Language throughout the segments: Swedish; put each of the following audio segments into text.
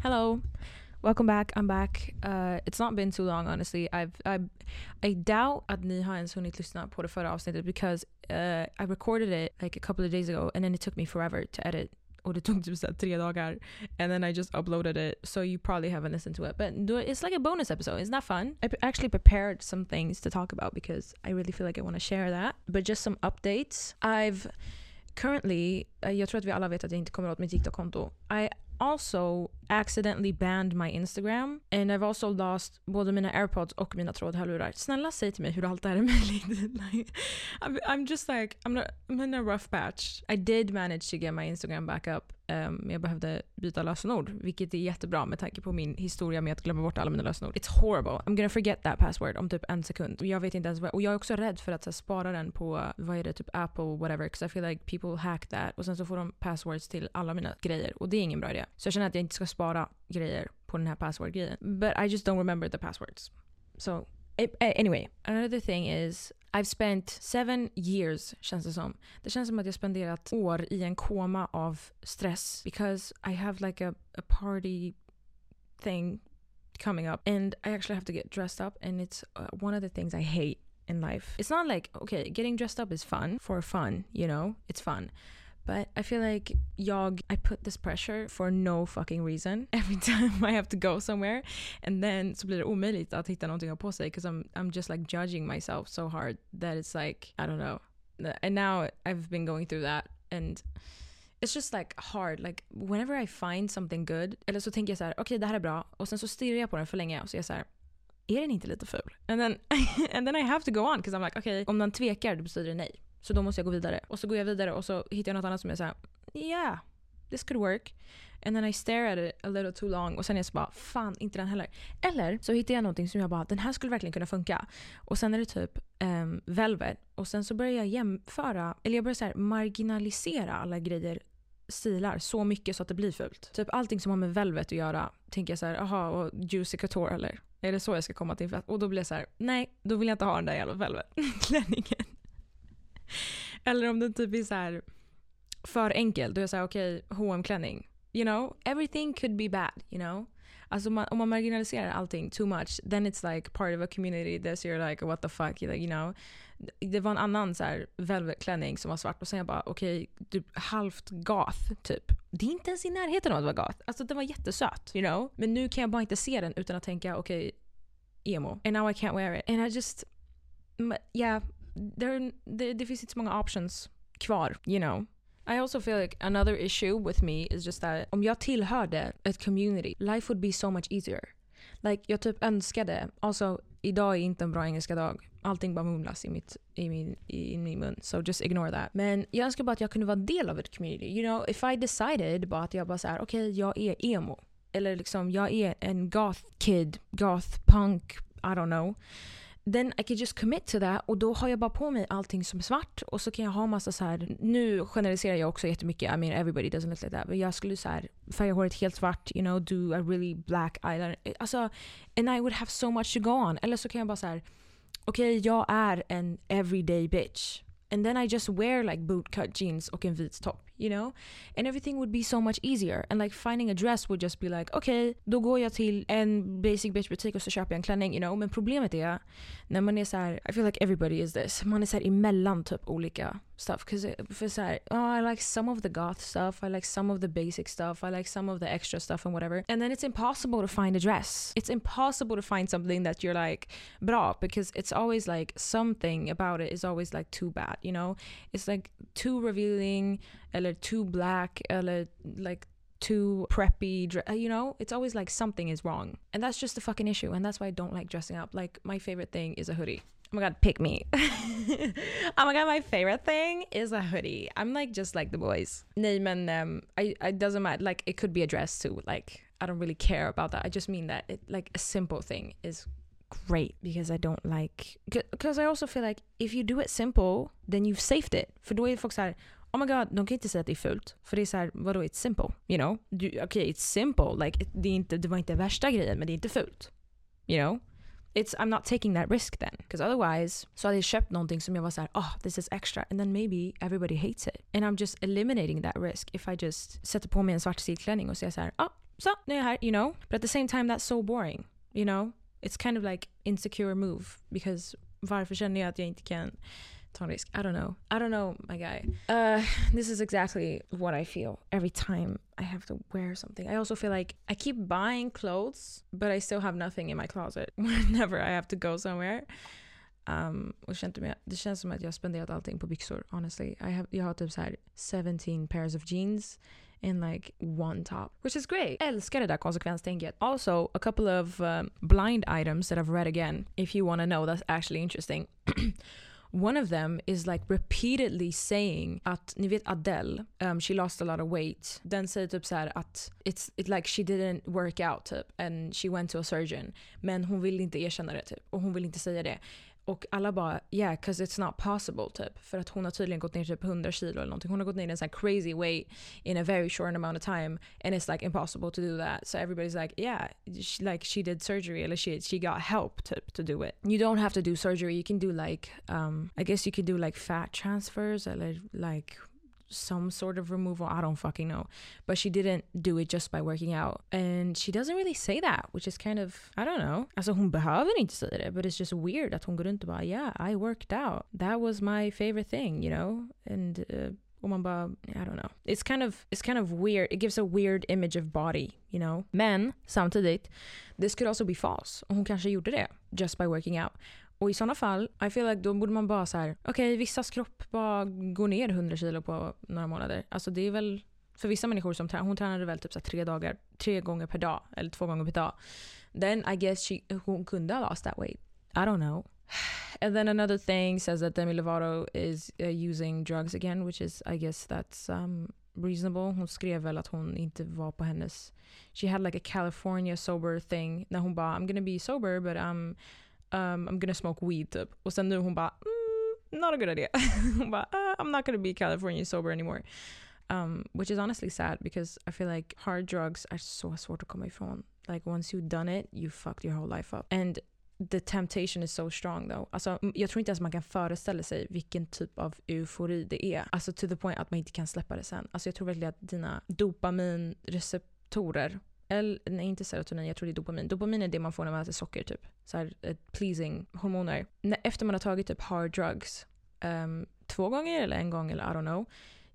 Hello. Welcome back. I'm back. Uh, it's not been too long honestly. I've I I doubt att ni har ens hunnit lyssna på det förra avsnittet because uh, I recorded it like a couple of days ago and then it took me forever to edit. Och det tog typ såhär tre dagar. And then I just uploaded it so you probably haven't listened to it. But it's like a bonus episode. Isn't that fun? I actually prepared some things to talk about because I really feel like I want to share that. But just some updates. I've currently, jag tror att vi alla vet att jag inte kommer åt mitt TikTok-konto. I also accidentally banned my Instagram and I've also lost både mina airpods och mina trådhörlurar. Snälla säg till mig hur allt det här är möjligt. like, I'm, I'm just like, I'm, not, I'm in a rough patch. I did manage to get my Instagram back up. Um, jag behövde byta lösenord, vilket är jättebra med tanke på min historia med att glömma bort alla mina lösenord. It's horrible. I'm gonna forget that password om typ en sekund. Jag vet inte ens vad, och jag är också rädd för att här, spara den på, vad är det, typ Apple, whatever. Because I feel like people hack that och sen så får de passwords till alla mina grejer och det är ingen bra idé. Så jag känner att jag inte ska spara grejer på den här password-grejen. But I just don't remember the passwords. So anyway, another thing is I've spent seven years känns det som. Det känns som att jag spenderat år i en koma av stress because I have like a, a party thing coming up and I actually have to get dressed up and it's uh, one of the things I hate in life. It's not like okay, getting dressed up is fun for fun, you know? It's fun. But I feel like jag, I put this pressure for no fucking reason every time I have to go somewhere. And then så blir det omöjligt att hitta någonting att på sig because I'm, I'm just like judging myself so hard that it's like, I don't know. And now I've been going through that and it's just like hard. Like whenever I find something good, eller så tänker jag så här, okej okay, det här är bra. Och sen så stirrar jag på den för länge och så är jag så här, är den inte lite ful? And then, and then I have to go on because I'm like, okej, okay, om den tvekar då betyder det nej. Så då måste jag gå vidare. Och så går jag vidare och så hittar jag något annat som är såhär, yeah, this could work. And then I stare at it a little too long och sen är jag så bara, fan inte den heller. Eller så hittar jag någonting som jag bara, den här skulle verkligen kunna funka. Och sen är det typ um, velvet. Och sen så börjar jag jämföra, eller jag börjar så marginalisera alla grejer stilar så mycket så att det blir fult. Typ allting som har med velvet att göra tänker jag så här, aha, och juicy couture eller? Är det så jag ska komma till? Och då blir jag så här, nej, då vill jag inte ha den där jävla velvet-klänningen. Eller om den typ är så här för enkel. Då är jag såhär, okej, okay, hm klänning You know, everything could be bad, you know. Alltså man, om man marginaliserar allting too much, then it's like part of a community that you're like what the fuck, you, like, you know. Det var en annan så här velvet-klänning som var svart och sen jag bara okej, okay, typ halvt goth typ. Det är inte ens i närheten av att vara goth. Alltså den var jättesöt, you know. Men nu kan jag bara inte se den utan att tänka okej, okay, emo. And now I can't wear it. And I just, yeah, there, det, det finns inte så många options kvar, you know. I also feel like another issue with me is just that om jag tillhörde ett community, life would be so much easier. Like jag typ önskade, alltså idag är inte en bra engelska dag. Allting bara mumlas i, mitt, i, min, i, i min mun. So just ignore that. Men jag önskar bara att jag kunde vara del av ett community. You know, if I decided bara att jag bara såhär, okej okay, jag är emo. Eller liksom jag är en goth kid, goth punk, I don't know then I could just commit to that och då har jag bara på mig allting som är svart och så kan jag ha massa så här. nu generaliserar jag också jättemycket, I mean everybody doesn't look like that. Men jag skulle så här, färga håret helt svart, you know, do a really black eyeliner. Alltså, and I would have so much to go on. Eller så kan jag bara så här, okej okay, jag är en everyday bitch. And then I just wear like bootcut jeans och en vit topp you know? And everything would be so much easier. And like finding a dress would just be like, okay, då går jag till en basic bitch butik och så köper jag en klänning, you know? Men problemet är, när man är så här, I feel like everybody is this, man är så här emellan typ olika stuff. Cause för så här, oh, I like some of the goth stuff, I like some of the basic stuff, I like some of the extra stuff and whatever. And then it's impossible to find a dress. It's impossible to find something that you're like, bra, because it's always like something about it is always like too bad, you know? It's like too revealing, eller too black eller like too preppy you know? It's always like something is wrong. And that's just the fucking issue and that's why i don't like dressing up. Like my favorite thing is a hoodie. Oh my god pick me. Oh my god my favorite thing is a hoodie. I'm like just like the boys. Nej um, I, it doesn't matter. Like it could be a dress too. Like i don't really care about that. I just mean that it, like a simple thing is great because I don't like because I also feel like if you do it simple then you've saved it. För då är folk såhär, oh my god, de kan inte säga att det är fult. För det är såhär, vadå it's simple? You know? Okej, okay, it's simple. Like, det, är inte, det var inte värsta grejen, men det är inte fult. You know? It's, I'm not taking that risk then. Because otherwise så hade jag köpt någonting som jag var såhär, oh ah, this is extra. And then maybe everybody hates it. And I'm just eliminating that risk if I just sätter på mig en svart stilklänning och säger såhär, oh ah, så nu är jag här, you know. But at the same time that's so boring, you know. It's kind of like insecure move because varför känner jag att jag inte kan I don't know. I don't know my guy. Uh, this is exactly what I feel every time I have to wear something. I also feel like I keep buying clothes but I still have nothing in my closet whenever I have to go somewhere. Um, och det känns som att jag spenderat allting på byxor honestly. I have, jag har typ så här 17 pairs of jeans in like one top, which is great. Älskar det där konsekvenstänket. Also, a couple of um, blind items that I've read again, if you want to know, that's actually interesting. One of them is like repeatedly saying att, ni vet Adele, um, she lost a lot of weight. Den säger typ så här att it's it like she didn't work out typ and she went to a surgeon. Men hon vill inte erkänna det typ och hon vill inte säga det. Och alla bara yeah, cause it's not possible typ. För att hon har tydligen gått ner typ 100 kilo eller någonting. Hon har gått ner i en sån här crazy way in a very short amount of time and it's like impossible to do that. So everybody's like yeah, she, like she did surgery eller she, she got help typ to do it. You don't have to do surgery. You can do like um I guess you can do like fat transfers eller like some sort of removal. I don't fucking know. But she didn't do it just by working out. And she doesn't really say that, which is kind of, I don't know. Alltså hon behöver inte säga det, but it's just weird att hon går runt och bara yeah, I worked out. That was my favorite thing, you know? And uh, och man bara, I don't know. It's kind of, it's kind of weird. It gives a weird image of body, you know? Men samtidigt, this could also be false. Och hon kanske gjorde det just by working out. Och i sådana fall, I feel like då borde man bara så här, okej okay, vissas kropp bara går ner 100 kilo på några månader. Alltså det är väl, för vissa människor som tränar, hon tränade väl typ så tre dagar, tre gånger per dag, eller två gånger per dag. Then I guess she, hon kunde ha lost that weight. I don't know. And then another thing says that Demi Lovato is uh, using drugs again, which is I guess that's um, reasonable. Hon skrev väl att hon inte var på hennes... She had like a California sober thing. När hon bara I'm gonna be sober but I'm um, I'm gonna smoke weed typ. Och sen nu hon bara mm, not a good idea. hon bara uh, I'm not gonna be California sober anymore. Um, which is honestly sad because I feel like hard drugs are so svårt att komma ifrån. Like once you've done it, you fucked your whole life up. And the temptation is so strong though. Alltså, jag tror inte ens man kan föreställa sig vilken typ av eufori det är. Alltså to the point att man inte kan släppa det sen. Alltså jag tror verkligen att dina dopaminreceptorer eller nej, inte serotonin, jag tror det är dopamin. Dopamin är det man får när man äter socker typ. Så här, eh, pleasing hormoner. Efter man har tagit typ hard drugs um, två gånger eller en gång eller I don't know.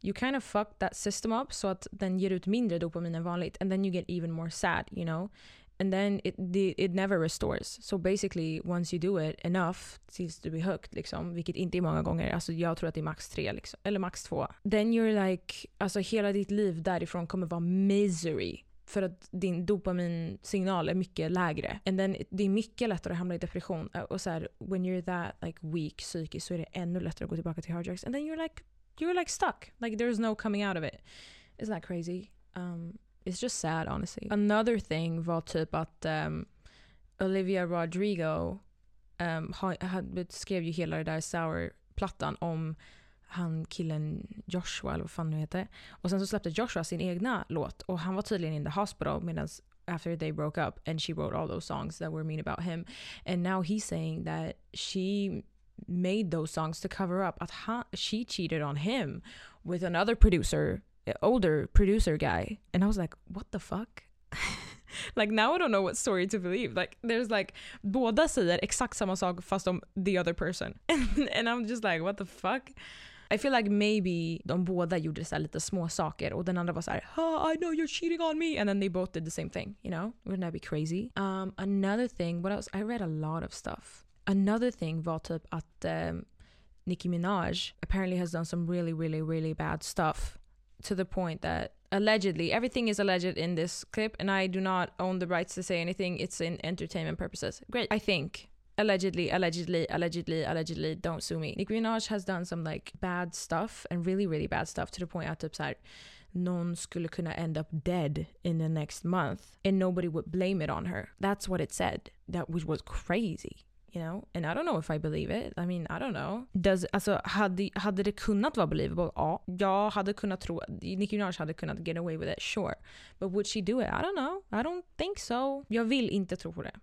You kind of fuck that system up så att den ger ut mindre dopamin än vanligt. And then you get even more sad, you know. And then it, the, it never restores. So basically once you do it enough tills du blir hooked liksom, vilket inte är många gånger, alltså jag tror att det är max tre liksom, eller max två. Then you're like, alltså hela ditt liv därifrån kommer vara misery. För att din dopaminsignal är mycket lägre. And then, det är mycket lättare att hamna i depression. Eh, och så här, when you're that like weak psykiskt så är det ännu lättare att gå tillbaka till hardjacks. And then you're like, you're like stuck. Like there's no coming out of it. Isn't that crazy? Um, it's just sad honestly. Another thing var typ att um, Olivia Rodrigo um, ha, ha, skrev ju hela det där Sour-plattan om han killen Joshua, eller vad fan nu heter. Och sen så släppte Joshua sin egna låt och han var tydligen in the hospital medan after they broke up and she wrote all those songs that were mean about him. And now he's saying that she made those songs to cover up att she cheated on him with another producer, older producer guy. And I was like, what the fuck? like now I don't know what story to believe. Like there's like båda säger exakt samma sak fast om the other person. and I'm just like what the fuck? I feel like maybe de båda gjorde så lite små saker och den andra var så här, oh, I know you're cheating on me and then they both did the same thing, you know? Wouldn't that be crazy? Um, another thing, what else? I read a lot of stuff. Another thing var typ att um, Nicki Minaj apparently has done some really, really, really bad stuff to the point that allegedly everything is alleged in this clip and I do not own the rights to say anything. It's in entertainment purposes. Great. I think allegedly, allegedly, allegedly, allegedly, don't sue me. Nicki Minaj has done some like bad stuff and really, really bad stuff to the point att typ såhär någon skulle kunna end up dead in the next month and nobody would blame it on her. That's what it said. That which was crazy. You know? And I don't know if I believe it. I mean, I don't know. Does, alltså, hade, hade det kunnat vara believable? Ja. Jag hade kunnat tro Nicki Minaj hade kunnat get away with it, sure. But would she do it? I don't know. I don't think so. Jag vill inte tro på det.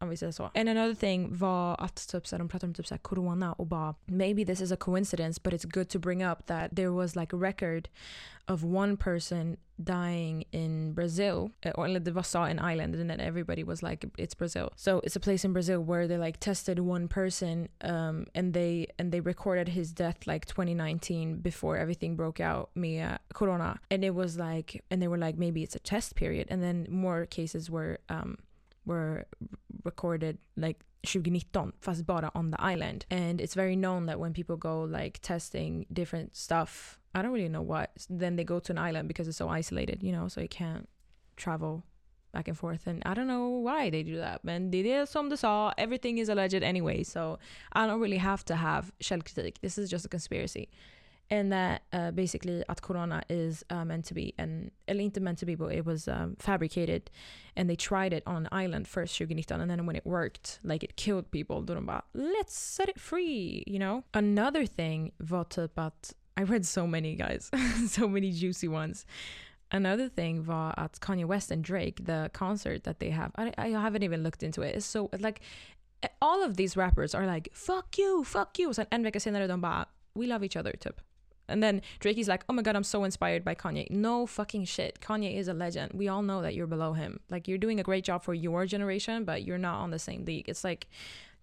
Om vi säger så. And another thing var att typ, så de pratade om typ, så corona och bara maybe this is a coincidence but it's good to bring up that there was like a record of one person dying in Brazil, eh, or det var saw an island, and then everybody was like, "It's Brazil." So it's a place in Brazil where they like tested one person, um, and they and they recorded his death like 2019 before everything broke out, med corona, and it was like, and they were like, maybe it's a test period, and then more cases were um, were recorded like 2019 fast bara on the island. And it's very known that when people go like testing different stuff I don't really know what then they go to an island because it's so isolated you know so you can't travel back and forth. And I don't know why they do that men det är som du sa. Everything is alleged anyway. So I don't really have to have källkritik. This is just a conspiracy and that uh, basically at corona is uh, meant to be and inte meant to be but it was um, fabricated and they tried it on an island first 2019 and then when it worked like it killed people då let's set it free you know another thing var typ I read so many guys so many juicy ones Another thing var att Kanye West and Drake, the concert that they have, I, I haven't even looked into it. It's so like all of these rappers are like fuck you, fuck you. We love each other typ. And then Drake is like, oh my god, I'm so inspired by Kanye. No fucking shit. Kanye is a legend. We all know that you're below him. Like, you're doing a great job for your generation, but you're not on the same league. It's like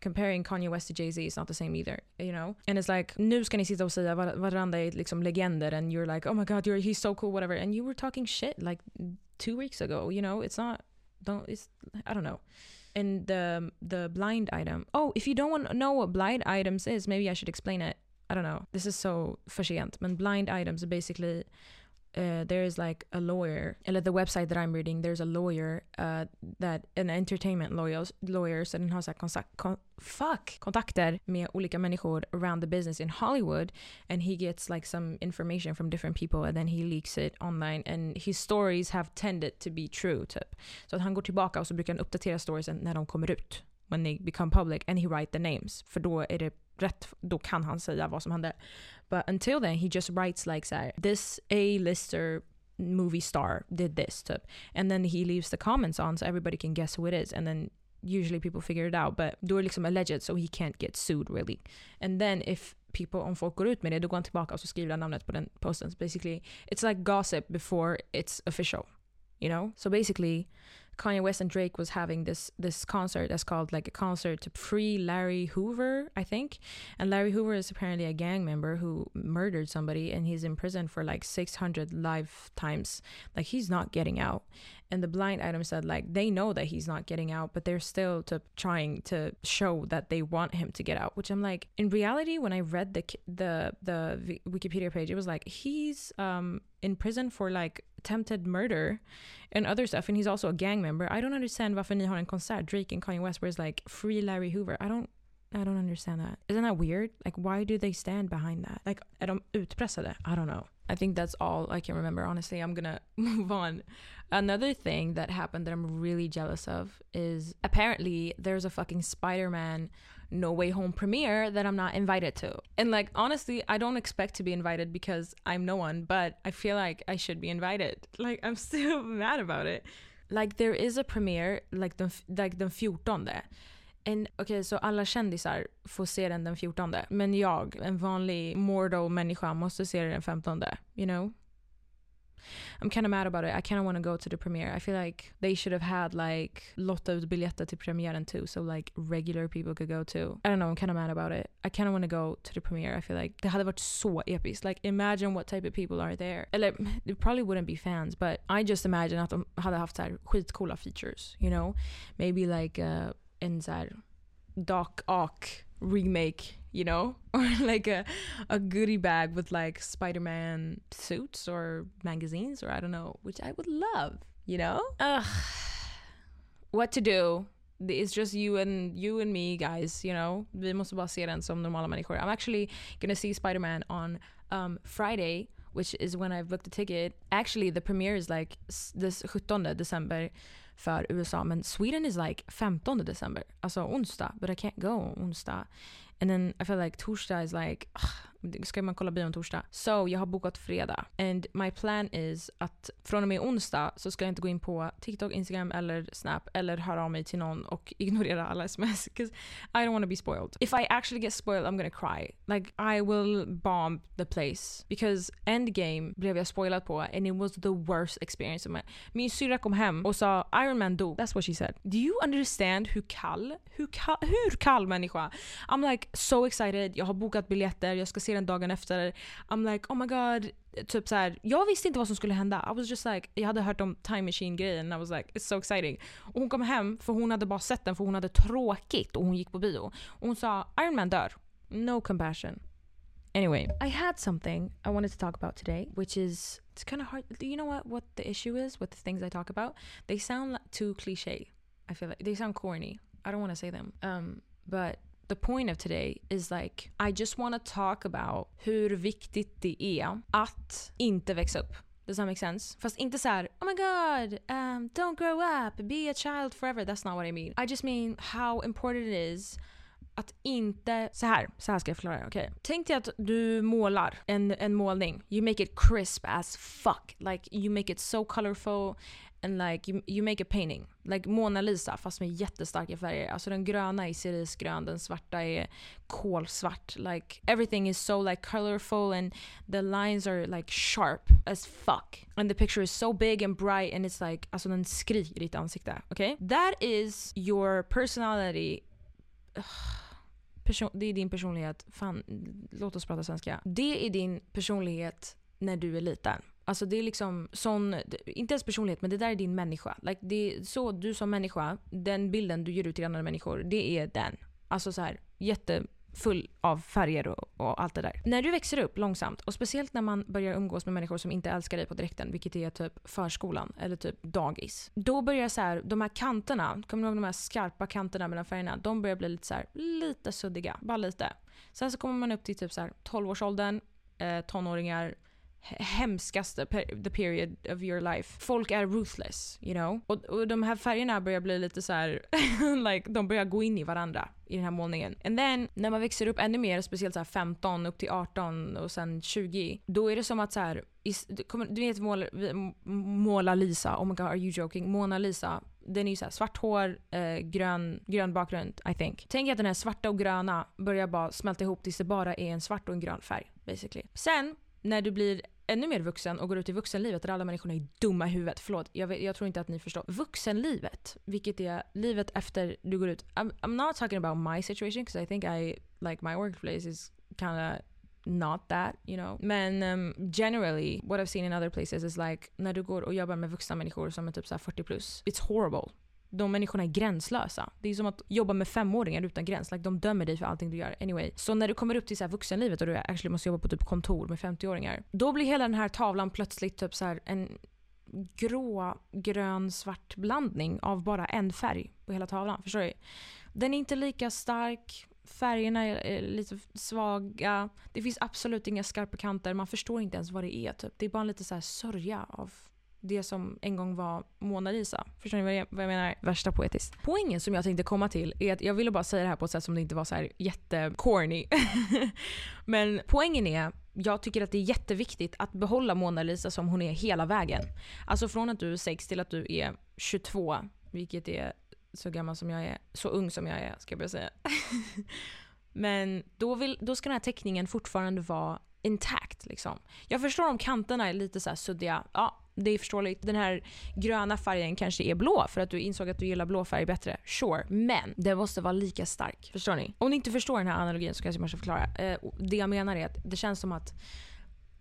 comparing Kanye West to Jay-Z is not the same either, you know? And it's like, nu ska ni sitta och säga varandra liksom legender and you're like, oh my god, you're, he's so cool, whatever. And you were talking shit like two weeks ago, you know? It's not, don't, it's, I don't know. And the the blind item. Oh, if you don't want to know what blind items is, maybe I should explain it. I don't know. This is so for sent. But blind items basically uh, there is like a lawyer, eller the website that I'm reading, there's a lawyer uh, that, an entertainment lawyer, lawyer så den har så här kon, fuck, kontakter med olika människor around the business in Hollywood and he gets like some information from different people and then he leaks it online and his stories have tended to be true typ. Så att han går tillbaka och så brukar han uppdatera storiesen när de kommer ut. When they become public and he write the names. För då är det rätt, då kan han säga vad som hände. But until then he just writes like så här, this A-lister movie star did this typ. And then he leaves the comments on so everybody can guess who it is. And then usually people figure it out. But då är det liksom alleged so he can't get sued really. And then if people, om folk går ut med det, då går han tillbaka och så skriver han namnet på den posten. So basically, it's like gossip before it's official. You know? So basically Kanye West and Drake was having this this concert that's called like a concert to free Larry Hoover, I think. And Larry Hoover is apparently a gang member who murdered somebody and he's in prison for like 600 lifetimes. Like he's not getting out. And the blind item said like they know that he's not getting out, but they're still to trying to show that they want him to get out. Which I'm like, in reality, when I read the the the Wikipedia page, it was like he's um in prison for like attempted murder and other stuff and he's also a gang member. I don't understand varför ni konsert, Drake and Kanye West, where it's like free Larry Hoover. I don't I don't understand that. Isn't that weird? Like why do they stand behind that? Like är de utpressade? I don't know. I think that's all I can remember. Honestly, I'm gonna move on. Another thing that happened that I'm really jealous of is apparently there's a fucking Spider-Man No Way Home premiere that I'm not invited to. And like honestly, I don't expect to be invited because I'm no one, but I feel like I should be invited. Like I'm still mad about it. Like there is a premiere like the like den 14. Okej, okay, så alla kändisar får se den den 14. Men jag, en vanlig mortal människa, måste se den den 15. You know? I'm kind of mad about it. I kind of want to go to the premiere. I feel like they should have had like lotta ut biljetter till premiären too, so like regular people could go too. I don't know. I'm kind of mad about it. I kind of want to go to the premiere. I feel like det hade varit så episkt. Like imagine what type of people are there. Eller it probably wouldn't be fans, but I just imagine att de hade haft så här skitcoola features. You know, maybe like uh, en så här Doc Ock remake you know? Or like a, a goodie bag with like spider-man suits or magazines or i don't know which i would love you know? Ugh. what to do? It's just you and you and me guys you know? Vi måste bara se den som normala människor i'm actually gonna see spider-man on um, friday which is when i've booked a ticket. Actually the premiere is like this 17 december för USA. Men Sweden is like 15 december. Alltså onsdag. But I can't go onsdag. And then I feel like torsdag is like, ugh, ska man kolla bion torsdag. So jag har bokat fredag. And my plan is att från och med onsdag så ska jag inte gå in på TikTok, Instagram eller Snap eller höra av mig till någon och ignorera alla sms. Because I don't want to be spoiled. If I actually get spoiled I'm gonna cry. Like I will bomb the place. Because Endgame blev jag spoilad på and it was the worst experience. of my- Min syrra kom hem och sa Iron Man dog. That's what she said. Do you understand hur kall, hur kall, hur kall människa? I'm like so excited, jag har bokat biljetter, jag ska se den dagen efter. I'm like oh my god. Typ så här, jag visste inte vad som skulle hända. I was just like, jag hade hört om time machine grejen I was like it's so exciting. Och hon kom hem för hon hade bara sett den för hon hade tråkigt och hon gick på bio. Och hon sa Iron Man dör. No compassion. Anyway, I had something I wanted to talk about today, which is it's kind of hard. Do you know what what the issue is with the things I talk about? They sound too cliche. I feel like they sound corny. I don't want to say them. Um, but the point of today is like I just want to talk about hur viktigt det är att inte växa upp. Does that make sense? Fast inte så här, oh my god, um, don't grow up, be a child forever. That's not what I mean. I just mean how important it is att inte... Så här, så här ska jag förklara. Okay. Tänk dig att du målar en, en målning. You make it crisp as fuck. Like you make it so colorful and like you, you make a painting. Like Mona Lisa fast med jättestarka färger. Alltså den gröna är cerisgrön, den svarta är kolsvart. Like everything is so like colorful and the lines are like sharp as fuck. And the picture is so big and bright and it's like, alltså den skriker i ditt ansikte. Okay? That is your personality Person, det är din personlighet. Fan, låt oss prata svenska. Det är din personlighet när du är liten. Alltså det är liksom sån, inte ens personlighet men det där är din människa. Like det är så du som människa, den bilden du ger ut till andra människor, det är den. Alltså så här jättefull av färger och, och allt det där. När du växer upp långsamt och speciellt när man börjar umgås med människor som inte älskar dig på direkten, vilket är typ förskolan eller typ dagis. Då börjar så här, de här kanterna, kommer du ihåg de här skarpa kanterna mellan färgerna? De börjar bli lite så här, lite suddiga, bara lite. Sen så kommer man upp till typ så här 12-årsåldern, eh, tonåringar, hemskaste per, the period of your life. Folk är ruthless, you know? Och, och de här färgerna börjar bli lite så här, like de börjar gå in i varandra i den här målningen. And then när man växer upp ännu mer, speciellt så här 15 upp till 18 och sen 20, då är det som att så här, is, du vet måla, måla Lisa, oh my god are you joking? Mona Lisa, den är ju såhär svart hår, eh, grön, grön bakgrund I think. Tänk att den här svarta och gröna börjar bara smälta ihop tills det bara är en svart och en grön färg basically. Sen när du blir ännu mer vuxen och går ut i vuxenlivet där alla människor är dumma i huvudet. Förlåt, jag, vet, jag tror inte att ni förstår. Vuxenlivet, vilket är livet efter du går ut. I'm, I'm not talking about my situation because I think I, like my workplace is kind of not that, you know. Men um, generally, what I've seen in other places is like när du går och jobbar med vuxna människor som är typ så 40 plus. It's horrible. De människorna är gränslösa. Det är som att jobba med femåringar utan gräns. Like, de dömer dig för allting du gör. Anyway. Så när du kommer upp till så här vuxenlivet och du actually måste jobba på typ kontor med 50-åringar. Då blir hela den här tavlan plötsligt typ så här en grå, grön, svart blandning av bara en färg på hela tavlan. Förstår du? Den är inte lika stark. Färgerna är lite svaga. Det finns absolut inga skarpa kanter. Man förstår inte ens vad det är. Typ. Det är bara lite så här sörja av det som en gång var Mona Lisa. Förstår ni vad jag, vad jag menar? Värsta poetiskt. Poängen som jag tänkte komma till är att jag ville bara säga det här på ett sätt som det inte var så här jättecorny. Men poängen är jag tycker att det är jätteviktigt att behålla Mona Lisa som hon är hela vägen. Alltså från att du är 6 till att du är 22, vilket är så gammal som jag är, så ung som jag är ska jag börja säga. Men då, vill, då ska den här teckningen fortfarande vara intakt. Liksom. Jag förstår om kanterna är lite så här suddiga. Ja, det är förståeligt. Den här gröna färgen kanske är blå för att du insåg att du gillar blå färg bättre. Sure. Men den måste vara lika stark. Förstår ni? Om ni inte förstår den här analogin så kanske jag måste förklara. Eh, det jag menar är att det känns som att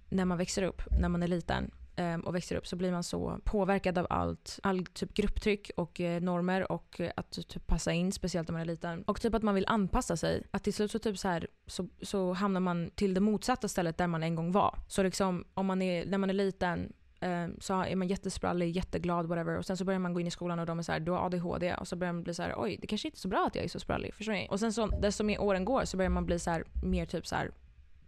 när man växer upp, när man är liten eh, och växer upp så blir man så påverkad av allt. All typ grupptryck och eh, normer och eh, att typ passa in, speciellt när man är liten. Och typ att man vill anpassa sig. Att till slut så, typ så, här, så, så hamnar man till det motsatta stället där man en gång var. Så liksom om man är, när man är liten eh, så är man jättesprallig, jätteglad, whatever. Och sen så börjar man gå in i skolan och de är såhär, du har ADHD. Och så börjar man bli så här: oj det kanske inte är så bra att jag är så sprallig. Förstår ni? Och sen så, desto mer åren går så börjar man bli så här, mer typ så här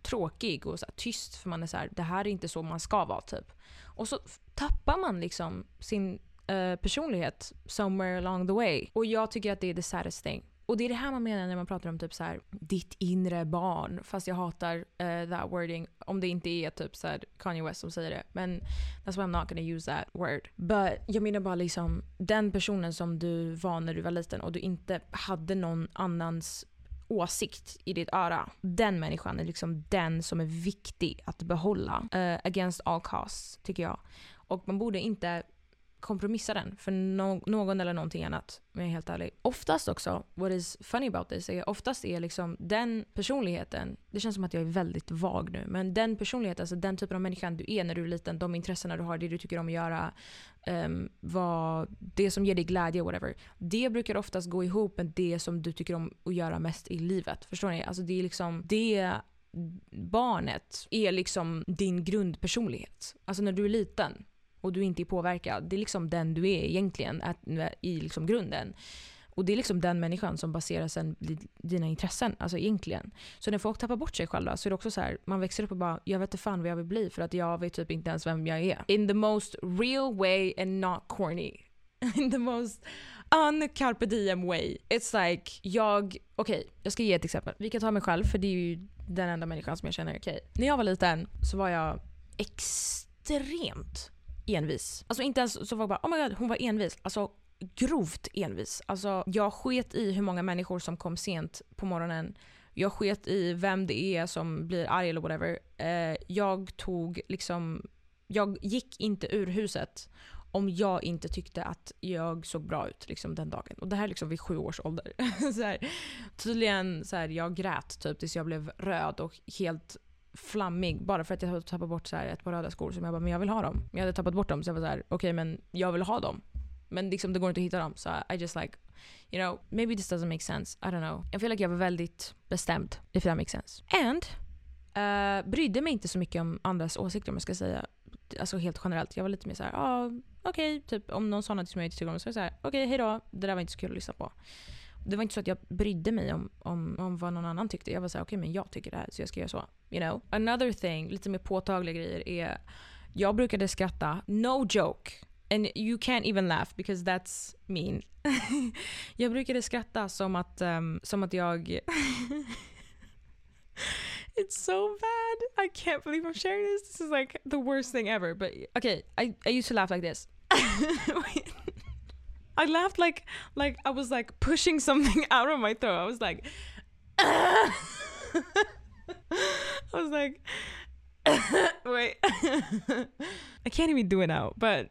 tråkig och så här, tyst. För man är så här, det här är inte så man ska vara typ. Och så tappar man liksom sin eh, personlighet somewhere along the way. Och jag tycker att det är the saddest thing. Och det är det här man menar när man pratar om typ så här, ditt inre barn. Fast jag hatar uh, that wording om det inte är typ så här, Kanye West som säger det. Men that's why I'm not gonna use that word. But jag menar bara liksom den personen som du var när du var liten och du inte hade någon annans åsikt i ditt öra. Den människan är liksom den som är viktig att behålla. Uh, against all costs, tycker jag. Och man borde inte kompromissa den för no någon eller någonting annat. Om jag är helt ärlig. Oftast också, what is funny about this, är oftast är liksom den personligheten, det känns som att jag är väldigt vag nu, men den personligheten, alltså den typen av människan du är när du är liten, de intressena du har, det du tycker om att göra, um, vad, det som ger dig glädje, whatever. Det brukar oftast gå ihop med det som du tycker om att göra mest i livet. Förstår ni? Alltså det är liksom, det barnet är liksom din grundpersonlighet. Alltså när du är liten och du inte är påverkad. Det är liksom den du är egentligen i liksom grunden. Och det är liksom den människan som baserar sen dina intressen, alltså egentligen. Så när folk tappar bort sig själva så är det också så här, man växer upp och bara “jag vet inte fan vad jag vill bli för att jag vet typ inte ens vem jag är”. In the most real way and not corny. In the most un-carpe diem way. It's like, jag, okej, okay, jag ska ge ett exempel. Vi kan ta mig själv för det är ju den enda människan som jag känner, okej. Okay. När jag var liten så var jag extremt envis. Alltså inte ens så var bara oh my god hon var envis. Alltså grovt envis. Alltså jag sket i hur många människor som kom sent på morgonen. Jag sket i vem det är som blir arg eller whatever. Eh, jag tog liksom, jag gick inte ur huset om jag inte tyckte att jag såg bra ut liksom, den dagen. Och det här liksom vid sju års ålder. så här, tydligen så här, jag grät typ tills jag blev röd och helt flammig bara för att jag hade tappat bort så här ett par röda skor som jag bara, men jag vill ha dem. Jag hade tappat bort dem så jag var så här, okej okay, men jag vill ha dem. Men liksom det går inte att hitta dem så I just like, you know, maybe this doesn't make sense. I don't know. Jag feel like jag var väldigt bestämd, if that makes sense. And uh, brydde mig inte så mycket om andras åsikter om jag ska säga. Alltså helt generellt. Jag var lite mer såhär, ja ah, okej, okay, typ om någon sa något som jag inte tyckte om så var jag såhär, okej okay, hejdå, det där var inte så kul att lyssna på det var inte så att jag brydde mig om, om, om vad någon annan tyckte. Jag var såhär, okej okay, men jag tycker det här så jag ska göra så. You know? Another thing, lite mer påtagliga grejer är, jag brukade skratta, no joke. And you can't even laugh because that's mean. jag brukade skratta som att, um, som att jag... It's so bad. I can't believe I'm sharing this. This is like the worst thing ever. But okay, I, I used to laugh like this. I laughed like like I was like pushing something out of my throat. I was like I was like wait. I can't even do it now, but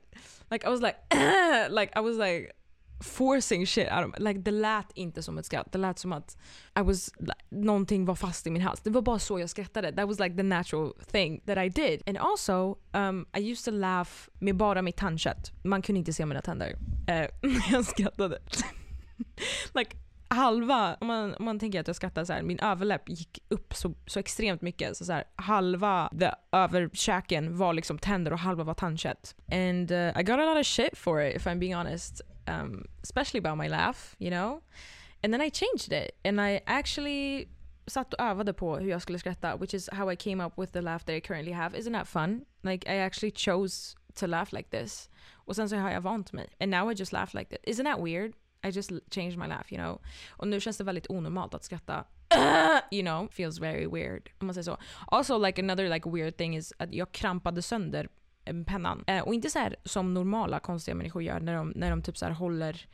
like I was like like I was like forcing shit out of me. Like det lät inte som ett skratt. Det lät som att I was, någonting var fast i min hals. Det var bara så jag skrattade. That was like the natural thing that I did. And also, um, I used to laugh med bara mitt tandkött. Man kunde inte se mina tänder uh, jag skrattade. like halva, om man, om man tänker att jag skrattar så här, min överläpp gick upp så, så extremt mycket. Så, så här, halva the, var liksom tänder och halva var tandkött. And uh, I got a lot of shit for it if I'm being honest um, especially about my laugh, you know. And then I changed it and I actually satt och övade på hur jag skulle skratta, which is how I came up with the laugh that I currently have. Isn't that fun? Like I actually chose to laugh like this. Och sen så har jag vant mig. And now I just laugh like this. Isn't that weird? I just changed my laugh, you know. Och nu känns det väldigt onormalt att skratta. you know, feels very weird. Om man säger så. Also like another like weird thing is att jag krampade sönder Eh, pennan. Eh, och inte så här som normala konstiga människor gör när de, när de typ så här håller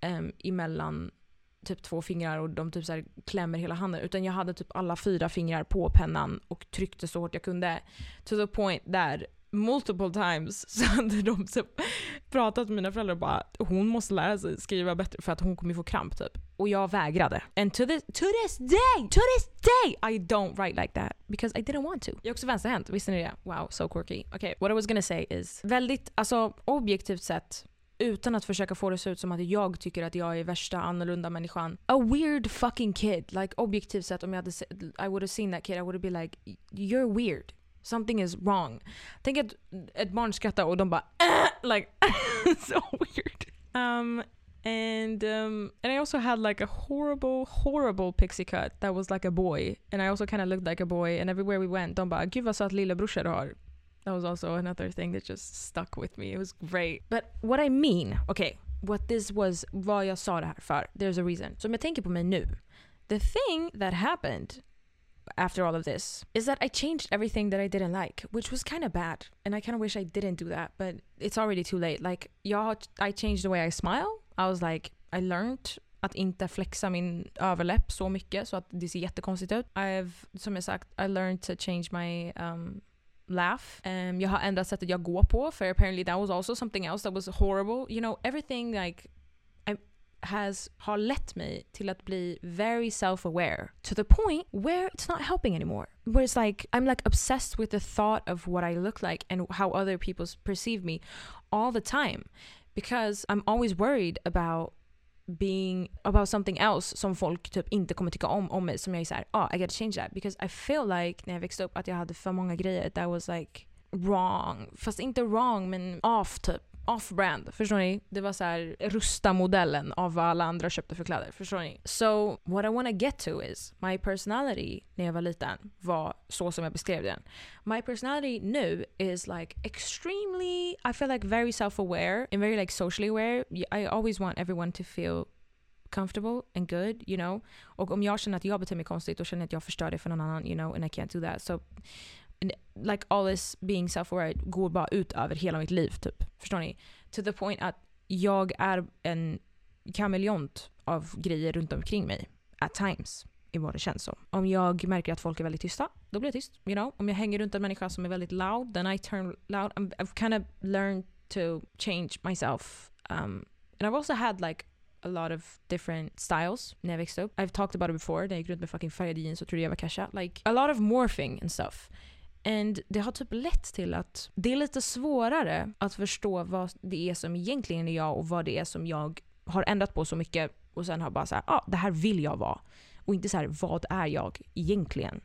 eh, emellan typ två fingrar och de typ så här klämmer hela handen. Utan jag hade typ alla fyra fingrar på pennan och tryckte så hårt jag kunde. To the point där multiple times så hade de så pratat med mina föräldrar och bara hon måste lära sig skriva bättre för att hon kommer få kramp typ. Och jag vägrade. And to this, to this day, to this day I don't write like that because I didn't want to. Jag är också vänsterhänt, visste ni det? Wow, so quirky. Okay, what I was gonna say is väldigt, alltså objektivt sett utan att försöka få det att se ut som att jag tycker att jag är värsta annorlunda människan. A weird fucking kid. Like objektivt sett om jag hade I would have seen that kid I would have been like you're weird. Something is wrong. Tänk att ett barn skrattar och de bara äh! like so weird. Um, and um, and I also had like a horrible, horrible pixie cut that was like a boy, and I also kind of looked like a boy. And everywhere we went, de bara “Gud vad söt lillebrorsa du har”. That was also another thing that just stuck with me. It was great. But what I mean, okay, what this was, vad jag sa det här för. There's a reason. Så om jag tänker på mig nu. The thing that happened after all of this is that I changed everything that I didn't like, which was kind of bad. And I kind of wish I didn't do that, but it's already too late. Like, jag, I changed the way I smile. I was like, I learned att inte flexa min överläpp så mycket så att det ser jättekonstigt ut. I've, som jag sagt, I learned to change my um, laugh. Um, jag har ändrat sättet jag går på för apparently that was also something else that was horrible. You know, everything like has har lett mig till att bli very self-aware to the point where it's not helping anymore. Where it's like I'm like obsessed with the thought of what I look like and how other people perceive me all the time because I'm always worried about being about something else som folk typ inte kommer tycka om om mig som jag är såhär, ah I gotta change that because I feel like när jag växte upp att jag hade för många grejer that was like wrong. Fast inte wrong men off typ off-brand. Förstår ni? Det var så här rusta-modellen av vad alla andra köpte för kläder. Förstår ni? So what I wanna get to is my personality när jag var liten var så som jag beskrev den. My personality nu is like extremely, I feel like very self-aware and very like socially aware. I always want everyone to feel comfortable and good, you know. Och om jag känner att jag beter mig konstigt då känner jag att jag förstör det för någon annan, you know, and I can't do that. So like all this being self-aware går bara ut över hela mitt liv typ. Förstår ni? To the point att jag är en kameleont av grejer runt omkring mig. At times. I vad det känns som. Om jag märker att folk är väldigt tysta, då blir jag tyst. You know? Om jag hänger runt en människa som är väldigt loud, then I turn loud. I'm, I've kind of learned to change myself. Um, and I've also had like a lot of different styles när jag växte upp. I've talked about it before, när jag gick runt med fucking färgade jeans och trodde jag var Kesha. Like a lot of morphing and stuff. And det har typ lett till att det är lite svårare att förstå vad det är som egentligen är jag och vad det är som jag har ändrat på så mycket och sen har bara såhär, ja ah, det här vill jag vara. Och inte så här, vad är jag egentligen?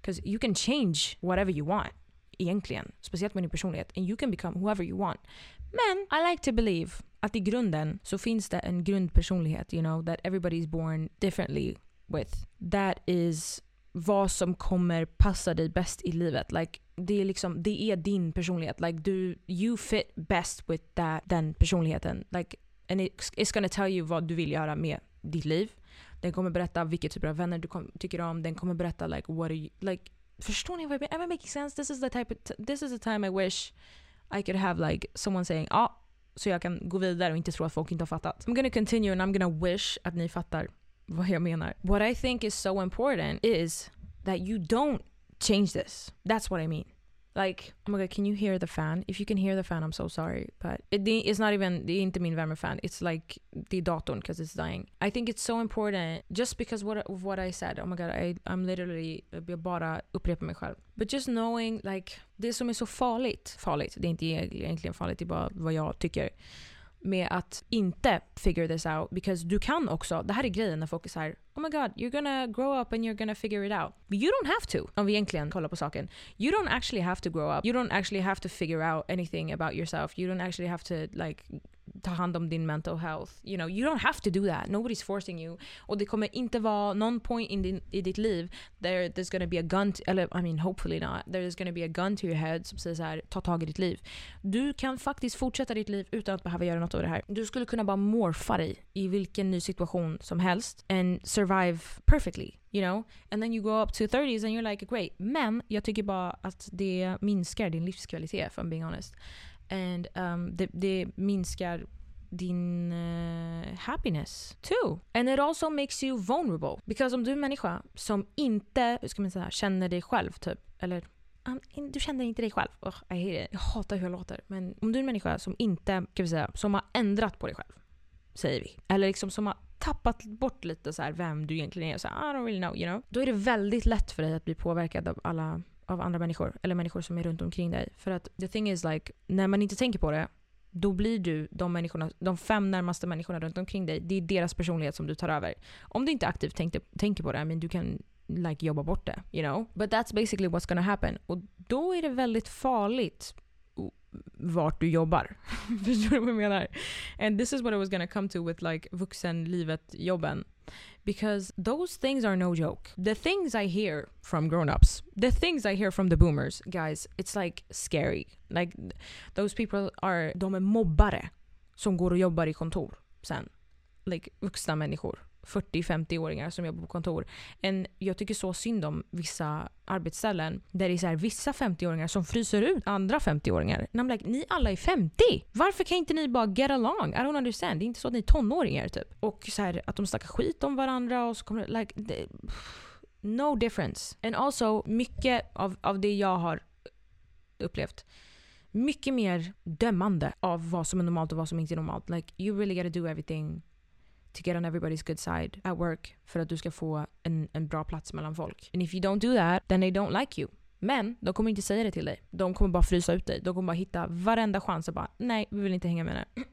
Because you can change whatever you want egentligen. Speciellt med din personlighet. And you can become whoever you want. Men I like to believe att i grunden så finns det en grundpersonlighet, you know, that everybody is born differently with. That is vad som kommer passa dig bäst i livet. Like, det, är liksom, det är din personlighet. Like, du, you fit best with that, den personligheten. Like, and it, it's gonna tell you vad du vill göra med ditt liv. Den kommer berätta vilka typer av vänner du kom, tycker om. Den kommer berätta like, what are you, like, förstår ni vad jag menar? Am I making sense? This is the type of this is the time I wish I could have like someone saying ja, ah, så jag kan gå vidare och inte tro att folk inte har fattat. I'm gonna continue and I'm gonna wish att ni fattar vad jag menar. What I think is so important is that you don't change this. That's what I mean. Like, oh my god, can you hear the fan? If you can hear the fan, I'm so sorry. But it, it's not even, det är inte min värmefan. It's like the datorn because it's dying. I think it's so important just because what, of what I said. Oh my god, I, I'm literally, jag bara upprepar mig själv. But just knowing, like, det som är så farligt, farligt, det är inte egentligen farligt, det är bara vad jag tycker med att inte figure this out. Because du kan också, det här är grejen när folk är såhär oh my god, you're gonna grow up and you're gonna figure it out. But you don't have to. Om vi egentligen kollar på saken. You don't actually have to grow up. You don't actually have to figure out anything about yourself. You don't actually have to like ta hand om din mental health. You know, you don't have to do that. Nobody's forcing you. Och det kommer inte vara någon point in din, i ditt liv där there's gonna be a gun, to, eller I mean hopefully not, there's gonna be a gun to your head som säger såhär, ta tag i ditt liv. Du kan faktiskt fortsätta ditt liv utan att behöva göra något av det här. Du skulle kunna bara morfa dig i vilken ny situation som helst and survive perfectly. You know? And then you go up to 30s and you're like great. Men jag tycker bara att det minskar din livskvalitet, if I'm being honest. And um, det, det minskar din uh, happiness too. And it also makes you vulnerable. Because om du är en människa som inte hur ska man säga, känner dig själv, typ, eller um, du känner inte dig själv. Oh, I hate it. Jag hatar hur jag låter. Men om du är en människa som inte, kan vi säga, som har ändrat på dig själv, säger vi. Eller liksom som har tappat bort lite så här vem du egentligen är. Så här, I don't really know, you know. Då är det väldigt lätt för dig att bli påverkad av alla av andra människor. Eller människor som är runt omkring dig. För att the thing is like, när man inte tänker på det, då blir du de människorna, de fem närmaste människorna runt omkring dig, det är deras personlighet som du tar över. Om du inte aktivt tänkte, tänker på det, men du kan like jobba bort det. You know? But that's basically what's gonna happen. Och då är det väldigt farligt vart du jobbar. Förstår du vad jag menar? And this is what I was gonna come to with like vuxenlivet-jobben. Because those things are no joke. The things I hear from grown-ups, the things I hear from the boomers, guys, it's like scary. Like those people are, de mobbare. som går och jobbar i kontor sen. Like, vuxna människor. 40-50-åringar som jobbar på kontor. En, jag tycker så synd om vissa arbetsställen där det är så här, vissa 50-åringar som fryser ut andra 50-åringar. Like, ni alla är 50! Varför kan inte ni bara get along? I don't understand. Det är inte så att ni är tonåringar typ. Och så här, att de snackar skit om varandra och så kommer det, like, det, No difference. And also, mycket av, av det jag har upplevt mycket mer dömande av vad som är normalt och vad som inte är normalt. Like you really gotta do everything to get on everybody's good side at work för att du ska få en, en bra plats mellan folk. And if you don't do that, then they don't like you. Men de kommer inte säga det till dig. De kommer bara frysa ut dig. De kommer bara hitta varenda chans och bara nej, vi vill inte hänga med dig.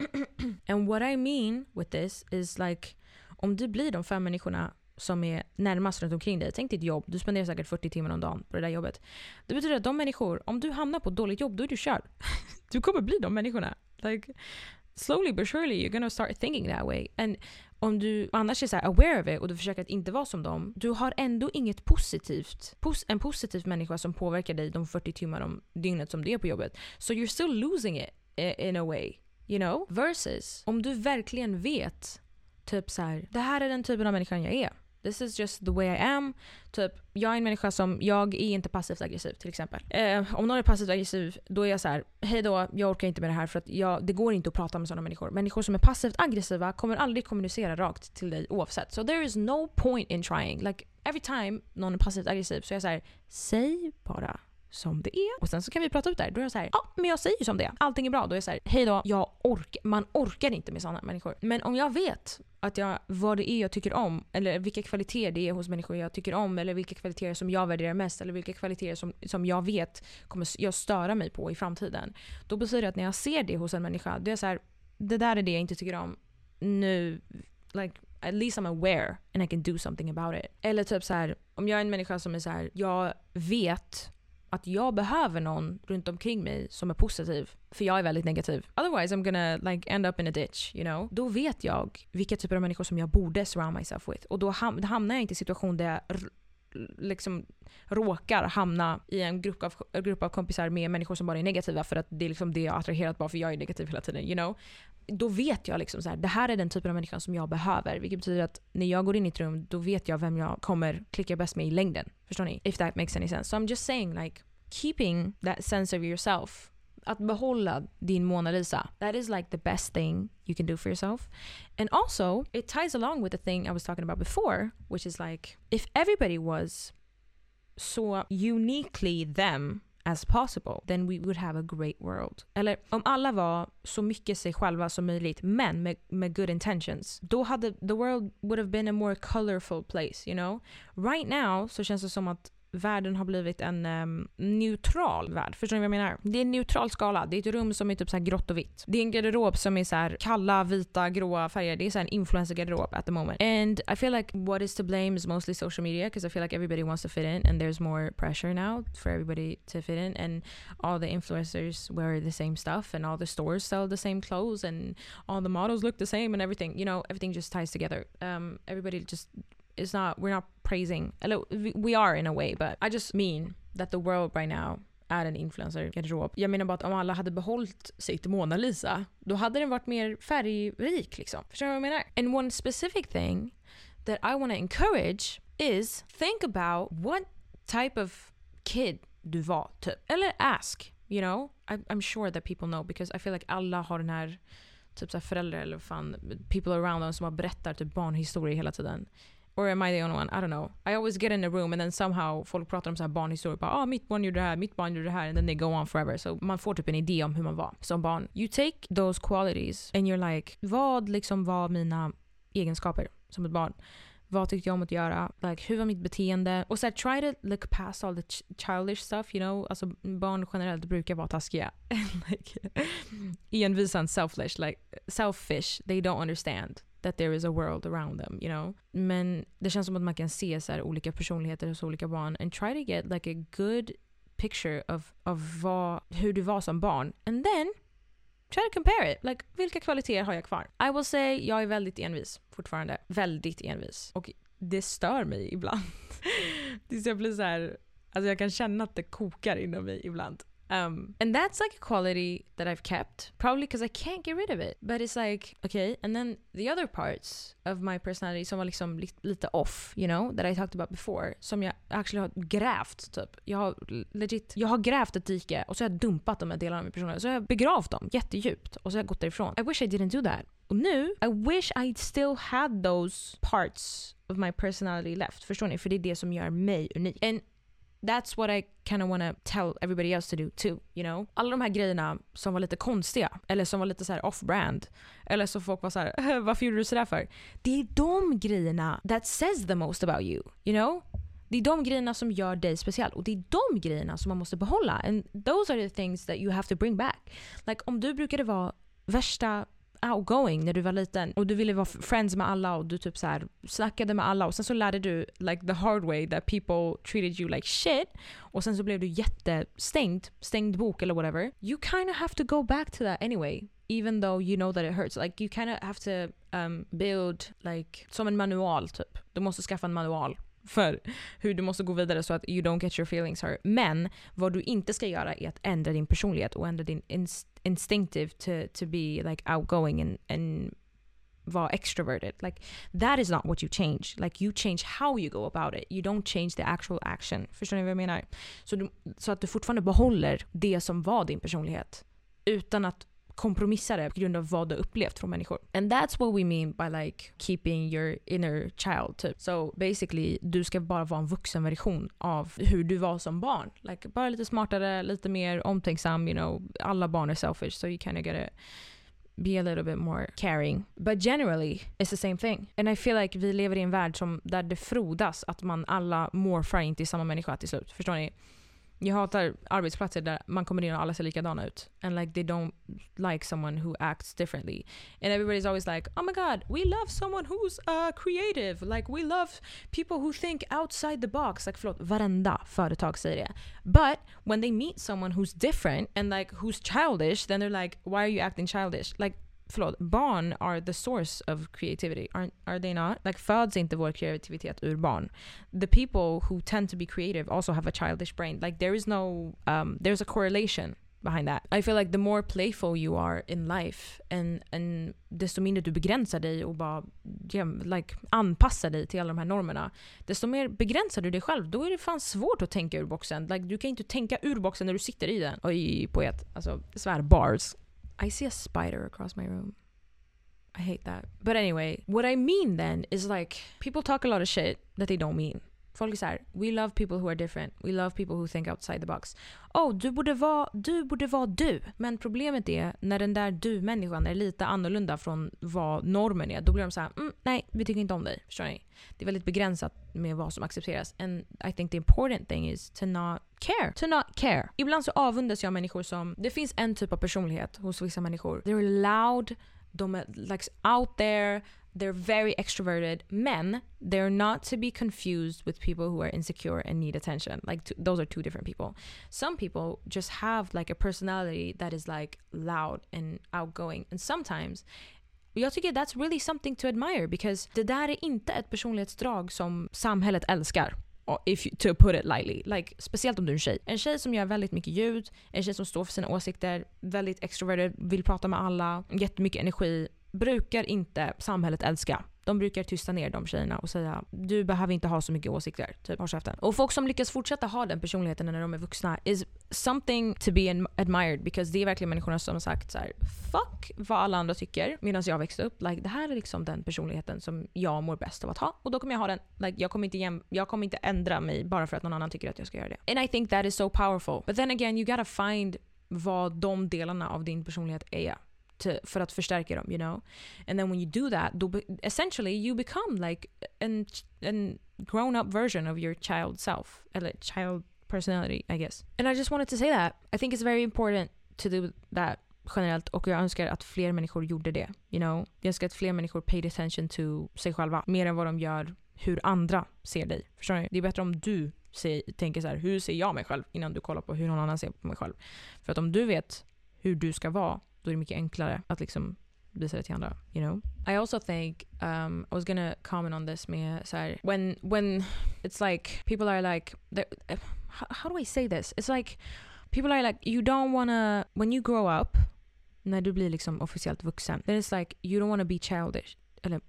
And what I mean with this is like om du blir de fem människorna som är närmast runt omkring dig. Tänk ditt jobb. Du spenderar säkert 40 timmar om dagen på det där jobbet. Det betyder att de människor, om du hamnar på ett dåligt jobb, då är du körd. Du kommer bli de människorna. Like, slowly but surely you're gonna start thinking that way. And om du annars är så aware of it och du försöker att inte vara som dem, du har ändå inget positivt, pos en positiv människa som påverkar dig de 40 timmar om dygnet som du är på jobbet. So you're still losing it in a way. You know? Versus om du verkligen vet typ så här, det här är den typen av människan jag är. This is just the way I am. Typ, jag är en människa som, jag är inte passivt aggressiv till exempel. Eh, om någon är passivt aggressiv, då är jag så här: hej då, jag orkar inte med det här för att jag, det går inte att prata med sådana människor. Människor som är passivt aggressiva kommer aldrig kommunicera rakt till dig oavsett. So there is no point in trying. Like every time någon är passivt aggressiv så är jag så här, säg bara som det är. Och sen så kan vi prata ut det här. Då är jag så här, ja men jag säger ju som det är. Allting är bra. Då är jag så här, hej då, jag ork man orkar inte med sådana människor. Men om jag vet att jag, vad det är jag tycker om, eller vilka kvaliteter det är hos människor jag tycker om, eller vilka kvaliteter som jag värderar mest, eller vilka kvaliteter som, som jag vet kommer jag störa mig på i framtiden. Då betyder det att när jag ser det hos en människa, då är jag så här, det där är det jag inte tycker om. Nu, like, at least I'm aware and I can do something about it. Eller typ så här, om jag är en människa som är så här, jag vet att jag behöver någon runt omkring mig som är positiv. För jag är väldigt negativ. Otherwise I'm gonna like end up in a ditch, you know. Då vet jag vilka typer av människor som jag borde surround myself with. Och då hamnar jag inte i en situation där jag liksom råkar hamna i en grupp av, grupp av kompisar med människor som bara är negativa för att det är liksom det jag attraherat bara för jag är negativ hela tiden. You know? Då vet jag liksom så här, det här är den typen av människa som jag behöver. Vilket betyder att när jag går in i ett rum då vet jag vem jag kommer klicka bäst med i längden. Förstår ni? If that makes any sense. So I'm just saying like keeping that sense of yourself att behålla din Mona Lisa. That is like the best thing you can do for yourself. And also, it ties along with the thing I was talking about before, which is like if everybody was so uniquely them as possible, then we would have a great world. Eller om alla var så mycket sig själva som möjligt, men med, med good intentions, då hade the world would have been a more colorful place, you know? Right now så känns det som att världen har blivit en um, neutral värld. Förstår ni vad jag menar? Det är en neutral skala. Det är ett rum som är typ så här grått och vitt. Det är en garderob som är så här kalla, vita, gråa färger. Det är så här en influencer-garderob at the moment. And I feel like what is to blame is mostly social media because I feel like everybody wants to fit in and there's more pressure now for everybody to fit in and all the influencers wear the same stuff and all the stores sell the same clothes and all the models look the same and everything. You know, everything just ties together. Um, everybody just it's not we're not praising we are in a way but I just mean that the world right now är en influencer-garderob. Jag menar bara att om alla hade behållit sitt Mona Lisa, då hade den varit mer färgrik liksom. Förstår du vad jag menar? And one specific thing that I want to encourage is think about what type of kid du var typ. Eller ask, you know? I, I'm sure that people know because I feel like alla har den här typ så föräldrar eller fan people around them som har berättar typ barnhistorier hela tiden. Or am I the only one? I don't know. I always get in a room and then somehow folk pratar om så här barnhistorier. Bara, ah, mitt barn gjorde det här, mitt barn gjorde det här. And then they go on forever. Så man får typ en idé om hur man var som barn. You take those qualities and you're like, vad liksom var mina egenskaper som ett barn? Vad tyckte jag om att göra? Like, hur var mitt beteende? Och så här, try to look past all the ch childish stuff, you know? Alltså barn generellt brukar vara taskiga. like, envisa and selfish, like selfish, they don't understand that there is a world around them, you know. Men det känns som att man kan se så här, olika personligheter hos olika barn and try to get like a good picture of, of vad, hur du var som barn. And then try to compare it. Like, vilka kvaliteter har jag kvar? I will say, jag är väldigt envis fortfarande. Väldigt envis. Och det stör mig ibland. Tills jag blir så här, alltså jag kan känna att det kokar inom mig ibland. Um, and that's like a quality that I've kept, probably because I can't get rid of it. But it's like, okay. And then the other parts of my personality som var liksom li- lite off, you know, that I talked about before, som jag actually har grävt typ. Jag har legit, jag har grävt ett dike och så har jag dumpat de här delarna av min personlighet. Så har jag begravt dem jättedjupt och så har jag gått därifrån. I wish I didn't do that. Och nu, I wish I still had those parts of my personality left. Förstår ni? För det är det som gör mig unik. And that's what I kind of wanna tell everybody else to do too, you know? Alla de här grejerna som var lite konstiga, eller som var lite så här off-brand, eller så folk var så här, varför gjorde du sådär för? Det är de grejerna that says the most about you, you know? Det är de grejerna som gör dig speciell och det är de grejerna som man måste behålla. And those are the things that you have to bring back. Like om du brukade vara värsta outgoing när du var liten och du ville vara friends med alla och du typ så här snackade med alla och sen så lärde du like the hard way that people treated you like shit och sen så blev du jättestängd, stängd bok eller whatever. You kind of have to go back to that anyway even though you know that it hurts. Like you kind of have to um, build like som en manual typ. Du måste skaffa en manual för hur du måste gå vidare så att you don't get your feelings hurt. Men vad du inte ska göra är att ändra din personlighet och ändra din inst instinctive to, to be like outgoing and, and vara extroverted. Like that is not what you change. Like you change how you go about it. You don't change the actual action. Förstår ni vad jag menar? Så, du, så att du fortfarande behåller det som var din personlighet utan att kompromissa det på grund av vad du upplevt från människor. And that's what we mean by like keeping your inner child typ. So basically, du ska bara vara en vuxen version av hur du var som barn. Like bara lite smartare, lite mer omtänksam, you know. Alla barn är selfish so you kind of gotta be a little bit more caring. But generally, it's the same thing. And I feel like vi lever i en värld som, där det frodas att man alla morfar in till samma människa till slut. Förstår ni? Jag hatar arbetsplatser där man kommer in och alla ser likadana ut. And like they don't like someone who acts differently. And everybody's always like, oh my god, we love someone who's uh, creative. Like we love people who think outside the box. Like förlåt, varenda företag säger det. But when they meet someone who's different and like who's childish, then they're like, why are you acting childish? Like förlåt, barn are the source of creativity, aren't, are they not? Like föds inte vår kreativitet ur barn. The people who tend to be creative also have a childish brain. Like there is no, um, there's a correlation behind that. I feel like the more playful you are in life and, and desto mindre du begränsar dig och bara yeah, like, anpassar dig till alla de här normerna, desto mer begränsar du dig själv. Då är det fan svårt att tänka ur boxen. Like, du kan inte tänka ur boxen när du sitter i den. Oj, poet. Alltså, svär bars. I see a spider across my room. I hate that. But anyway, what I mean then is like people talk a lot of shit that they don't mean. Folk är såhär, we love people who are different. We love people who think outside the box. Oh, du borde vara du. Borde vara du. Men problemet är när den där du-människan är lite annorlunda från vad normen är. Då blir de såhär, mm, nej, vi tycker inte om dig. Förstår ni? Det är väldigt begränsat med vad som accepteras. And I think the important thing is to not care. To not care. Ibland så avundas jag människor som, det finns en typ av personlighet hos vissa människor. They're loud, de är like out there, they're very extroverted men they're not to be confused with people who are insecure and need attention like t- those are two different people some people just have like a personality that is like loud and outgoing and sometimes jag tycker that's really something to admire because det där är inte ett personlighetsdrag som samhället älskar. If you, to put it lightly. Like, speciellt om du är en tjej. En tjej som gör väldigt mycket ljud, en tjej som står för sina åsikter, väldigt extroverted, vill prata med alla, jättemycket energi brukar inte samhället älska. De brukar tysta ner de tjejerna och säga du behöver inte ha så mycket åsikter. Typ håll käften. Och folk som lyckas fortsätta ha den personligheten när de är vuxna is something to be admired because det är verkligen människorna som har sagt så här, fuck vad alla andra tycker medan jag växte upp. Like, det här är liksom den personligheten som jag mår bäst av att ha och då kommer jag ha den. Like, jag, kommer inte jäm, jag kommer inte ändra mig bara för att någon annan tycker att jag ska göra det. And I think that is so powerful. But then again you gotta find vad de delarna av din personlighet är to, för att förstärka dem, you know? And then when you do that, då, essentially you become like an, an grown-up version of your child self, eller child personality, I guess. And I just wanted to say that. I think it's very important to do that generellt och jag önskar att fler människor gjorde det. You know? Jag önskar att fler människor paid attention to sig själva mer än vad de gör hur andra ser dig. Förstår ni? Det är bättre om du se, tänker så här, hur ser jag mig själv? Innan du kollar på hur någon annan ser på mig själv. För att om du vet hur du ska vara då är det mycket enklare att liksom visa det till andra. You know? I also think um, I was gonna comment on this med så här, when, when it's like people are like how, how do I say this? It's like people are like, you don't wanna, when you grow up, när du blir liksom officiellt vuxen, then it's like you don't wanna be childish. Eller,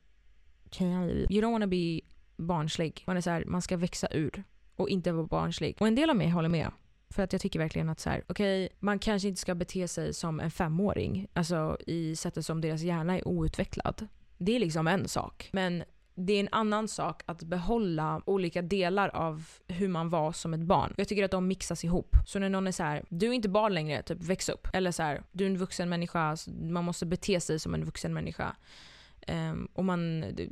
you don't wanna be barnslig. Man är så här, man ska växa ur och inte vara barnslig. Och en del av mig håller med. För att jag tycker verkligen att så här, okej, okay, man kanske inte ska bete sig som en femåring. Alltså i sättet som deras hjärna är outvecklad. Det är liksom en sak. Men det är en annan sak att behålla olika delar av hur man var som ett barn. Jag tycker att de mixas ihop. Så när någon är så här, du är inte barn längre, typ väx upp. Eller så här, du är en vuxen människa, man måste bete sig som en vuxen människa. Um, och man, I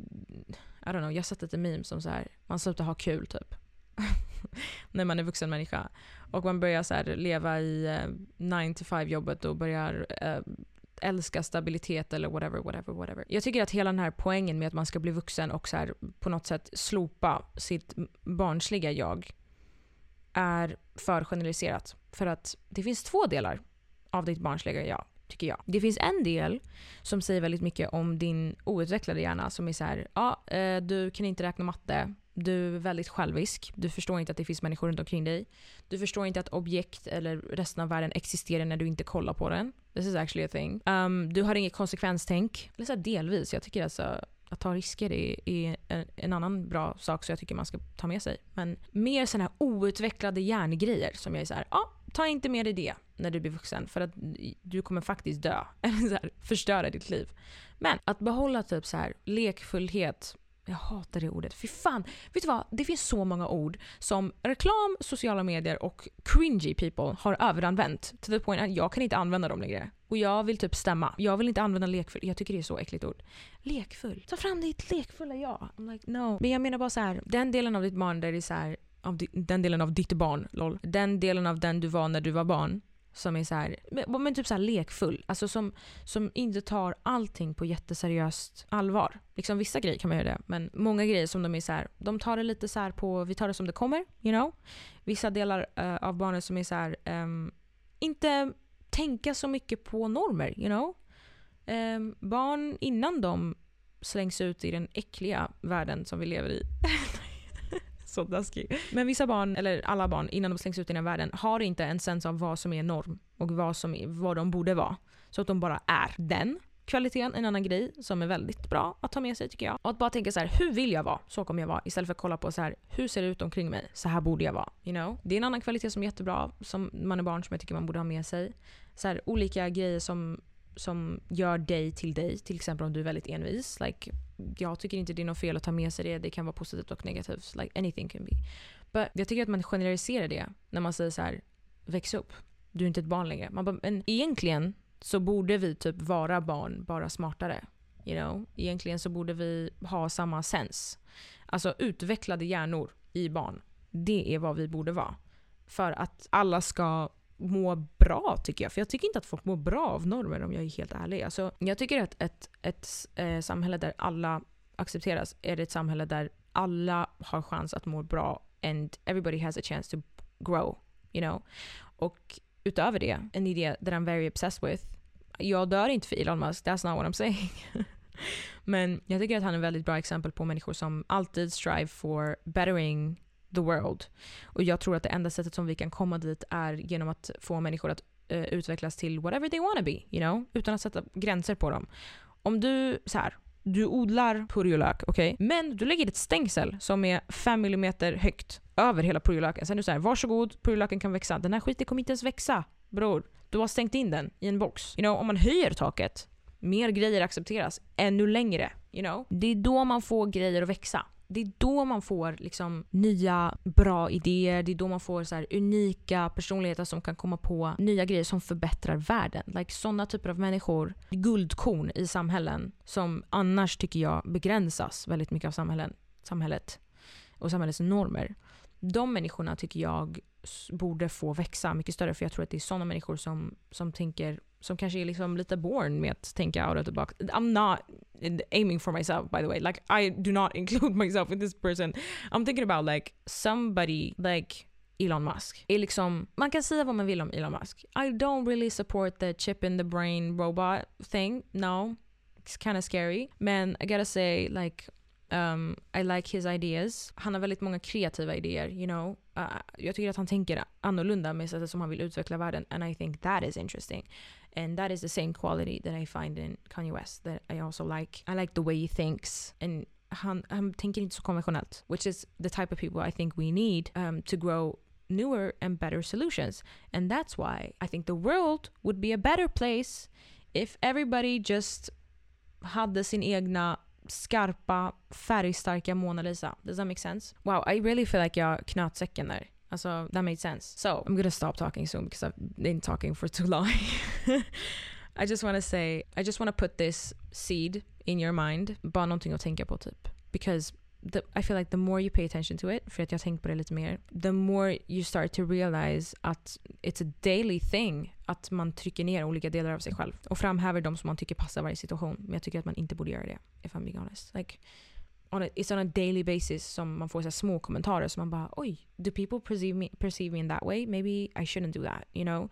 don't know, jag har sett lite memes som så här, man slutar ha kul typ. när man är vuxen människa. Och man börjar så här, leva i eh, 9 to 5 jobbet och börjar eh, älska stabilitet eller whatever, whatever, whatever. Jag tycker att hela den här poängen med att man ska bli vuxen och så här, på något sätt slopa sitt barnsliga jag är för generaliserat. För att det finns två delar av ditt barnsliga jag, tycker jag. Det finns en del som säger väldigt mycket om din outvecklade hjärna som är så här, ja, eh, du kan inte räkna matte, du är väldigt självisk. Du förstår inte att det finns människor runt omkring dig. Du förstår inte att objekt eller resten av världen existerar när du inte kollar på den. This is actually a thing. Um, du har inget konsekvenstänk. Eller så delvis. Jag tycker alltså att ta risker är, är en, en, annan bra sak som jag tycker man ska ta med sig. Men mer sådana här outvecklade hjärngrejer som jag är såhär, ja, ah, ta inte med dig det när du blir vuxen för att du kommer faktiskt dö. Eller så här, förstöra ditt liv. Men att behålla typ så här lekfullhet, jag hatar det ordet. Fy fan. Vet du vad? Det finns så många ord som reklam, sociala medier och cringy people har överanvänt. To the point att jag kan inte använda dem längre. Och jag vill typ stämma. Jag vill inte använda lekfull. Jag tycker det är så äckligt ord. Lekfull. Ta fram ditt lekfulla jag. I'm like no. Men jag menar bara så här. Den delen av ditt barn där det är så här, av den delen av ditt barn, lol. Den delen av den du var när du var barn som är så här, men, men typ så lekfull. Alltså som, som inte tar allting på jätteseriöst allvar. Liksom vissa grejer kan man göra det, men många grejer som de är så här, de tar det lite så på, vi tar det som det kommer, you know. Vissa delar uh, av barnet som är så här, um, inte tänka så mycket på normer, you know. Um, barn innan de slängs ut i den äckliga världen som vi lever i. så taskig. Men vissa barn, eller alla barn, innan de slängs ut i den här världen har inte en sens av vad som är norm och vad, som är, vad de borde vara. Så att de bara är den kvaliteten, en annan grej som är väldigt bra att ta med sig tycker jag. Och att bara tänka så här: hur vill jag vara? Så kommer jag vara. Istället för att kolla på så här, hur ser det ut omkring mig? Så här borde jag vara. You know? Det är en annan kvalitet som är jättebra, som man är barn som jag tycker man borde ha med sig. Så här, olika grejer som, som gör dig till dig. Till exempel om du är väldigt envis. Like, jag tycker inte det är något fel att ta med sig det. Det kan vara positivt och negativt. Like anything can be. But jag tycker att man generaliserar det när man säger så här, väx upp. Du är inte ett barn längre. Man bara, men egentligen så borde vi typ vara barn, bara smartare. You know? Egentligen så borde vi ha samma sens. Alltså utvecklade hjärnor i barn. Det är vad vi borde vara. För att alla ska må bra tycker jag. För jag tycker inte att folk mår bra av normer om jag är helt ärlig. Alltså, jag tycker att ett, ett, eh, samhälle där alla accepteras är ett samhälle där alla har chans att må bra and everybody has a chance to grow. You know? Och utöver det, en idé that I'm very obsessed with. Jag dör inte för Elon Musk, that's not what I'm saying. Men jag tycker att han är ett väldigt bra exempel på människor som alltid strive for bettering the world. Och jag tror att det enda sättet som vi kan komma dit är genom att få människor att uh, utvecklas till whatever they wanna be, you know? Utan att sätta gränser på dem. Om du, så här, du odlar purjolök, okej? Okay? Men du lägger ett stängsel som är 5 mm högt över hela purjolöken. Sen är du såhär, varsågod, purjolöken kan växa. Den här skiten kommer inte ens växa, bror. Du har stängt in den i en box. You know, om man höjer taket, mer grejer accepteras ännu längre. You know? Det är då man får grejer att växa det är då man får liksom nya bra idéer, det är då man får så unika personligheter som kan komma på nya grejer som förbättrar världen. Like sådana typer av människor, guldkorn i samhällen som annars tycker jag begränsas väldigt mycket av samhällen, samhället och samhällets normer. De människorna tycker jag borde få växa mycket större för jag tror att det är sådana människor som, som tänker som kanske är liksom lite born med att tänka out of the box. I'm not aiming for myself by the way. Like I do not include myself in this person. I'm thinking about like somebody like Elon Musk. Är liksom, man kan säga vad man vill om Elon Musk. I don't really support the chip in the brain robot thing. No. It's kind of scary. Men I gotta say like Um, I like his ideas. Han har väldigt många kreativa idéer, you know. Uh, jag tycker att han tänker annorlunda med sättet som han vill utveckla världen. And I think that is interesting. And that is the same quality that I find in Kanye West that I also like. I like the way he thinks. And han, han tänker inte så konventionellt. Which is the type of people I think we need um, to grow newer and better solutions. And that's why I think the world would be a better place if everybody just hade sin egna skarpa, färgstarka Mona Lisa. Does that make sense? Wow, I really feel like jag knöt säcken där. Alltså, that made sense. So, I'm gonna stop talking soon because I've been talking for too long. I just wanna say, I just wanna put this seed in your mind. Bara någonting att tänka på typ. Because the, I feel like the more you pay attention to it, för att jag har tänkt på det lite mer, the more you start to realize att it's a daily thing att man trycker ner olika delar av sig själv och framhäver de som man tycker passar varje situation. Men jag tycker att man inte borde göra det, if I'm being honest. Like, on a, it's on a daily basis som man får så små kommentarer som man bara oj, do people perceive me, perceive me in that way? Maybe I shouldn't do that, you know?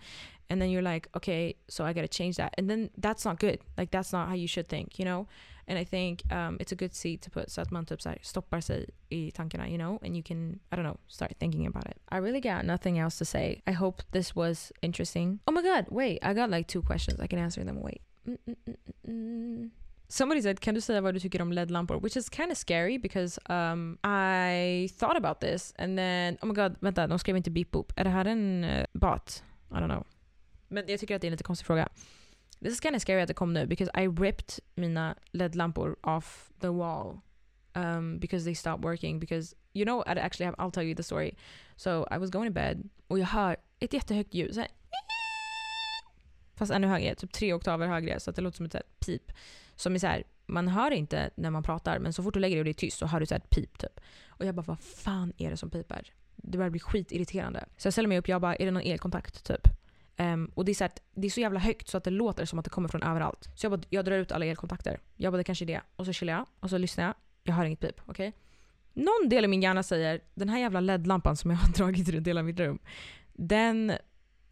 And then you're like, okay, so I gotta change that. And then that's not good. Like that's not how you should think, you know? And I think um, it's a good seed to put så att man typ stoppar sig i tankarna, you know? And you can, I don't know, start thinking about it. I really got nothing else to say. I hope this was interesting. Oh my god, wait, I got like two questions. I can answer them. Wait. Mm -mm -mm, mm, mm. Somebody said, kan du säga vad du tycker om LED-lampor? Which is kind of scary because um, I thought about this and then, oh my god, vänta, de skrev inte beep boop. Är det här en uh, bot? I don't know. Men jag tycker att det är en lite konstig fråga. This is kind of scary att det kom nu because I ripped mina LED-lampor off the wall um, because they stopped working because you know I actually have I'll tell you the story. So I was going to bed och jag hör ett jättehögt ljud. Så här, fast ännu högre, typ tre oktaver högre så att det låter som ett pip. Som är så här, man hör inte när man pratar men så fort du lägger dig och det är tyst så hör du så ett pip typ. Och jag bara vad fan är det som piper? Det börjar bli skitirriterande. Så jag ställer mig upp och jag bara är det någon elkontakt typ? Um, och det är, så här, det är så jävla högt så att det låter som att det kommer från överallt. Så jag, bara, jag drar ut alla elkontakter. Jag bara det kanske är det. Och så chillar jag och så lyssnar jag. Jag hör inget pip. Okej? Okay? Någon del i min hjärna säger den här jävla LED-lampan som jag har dragit runt hela mitt rum. Den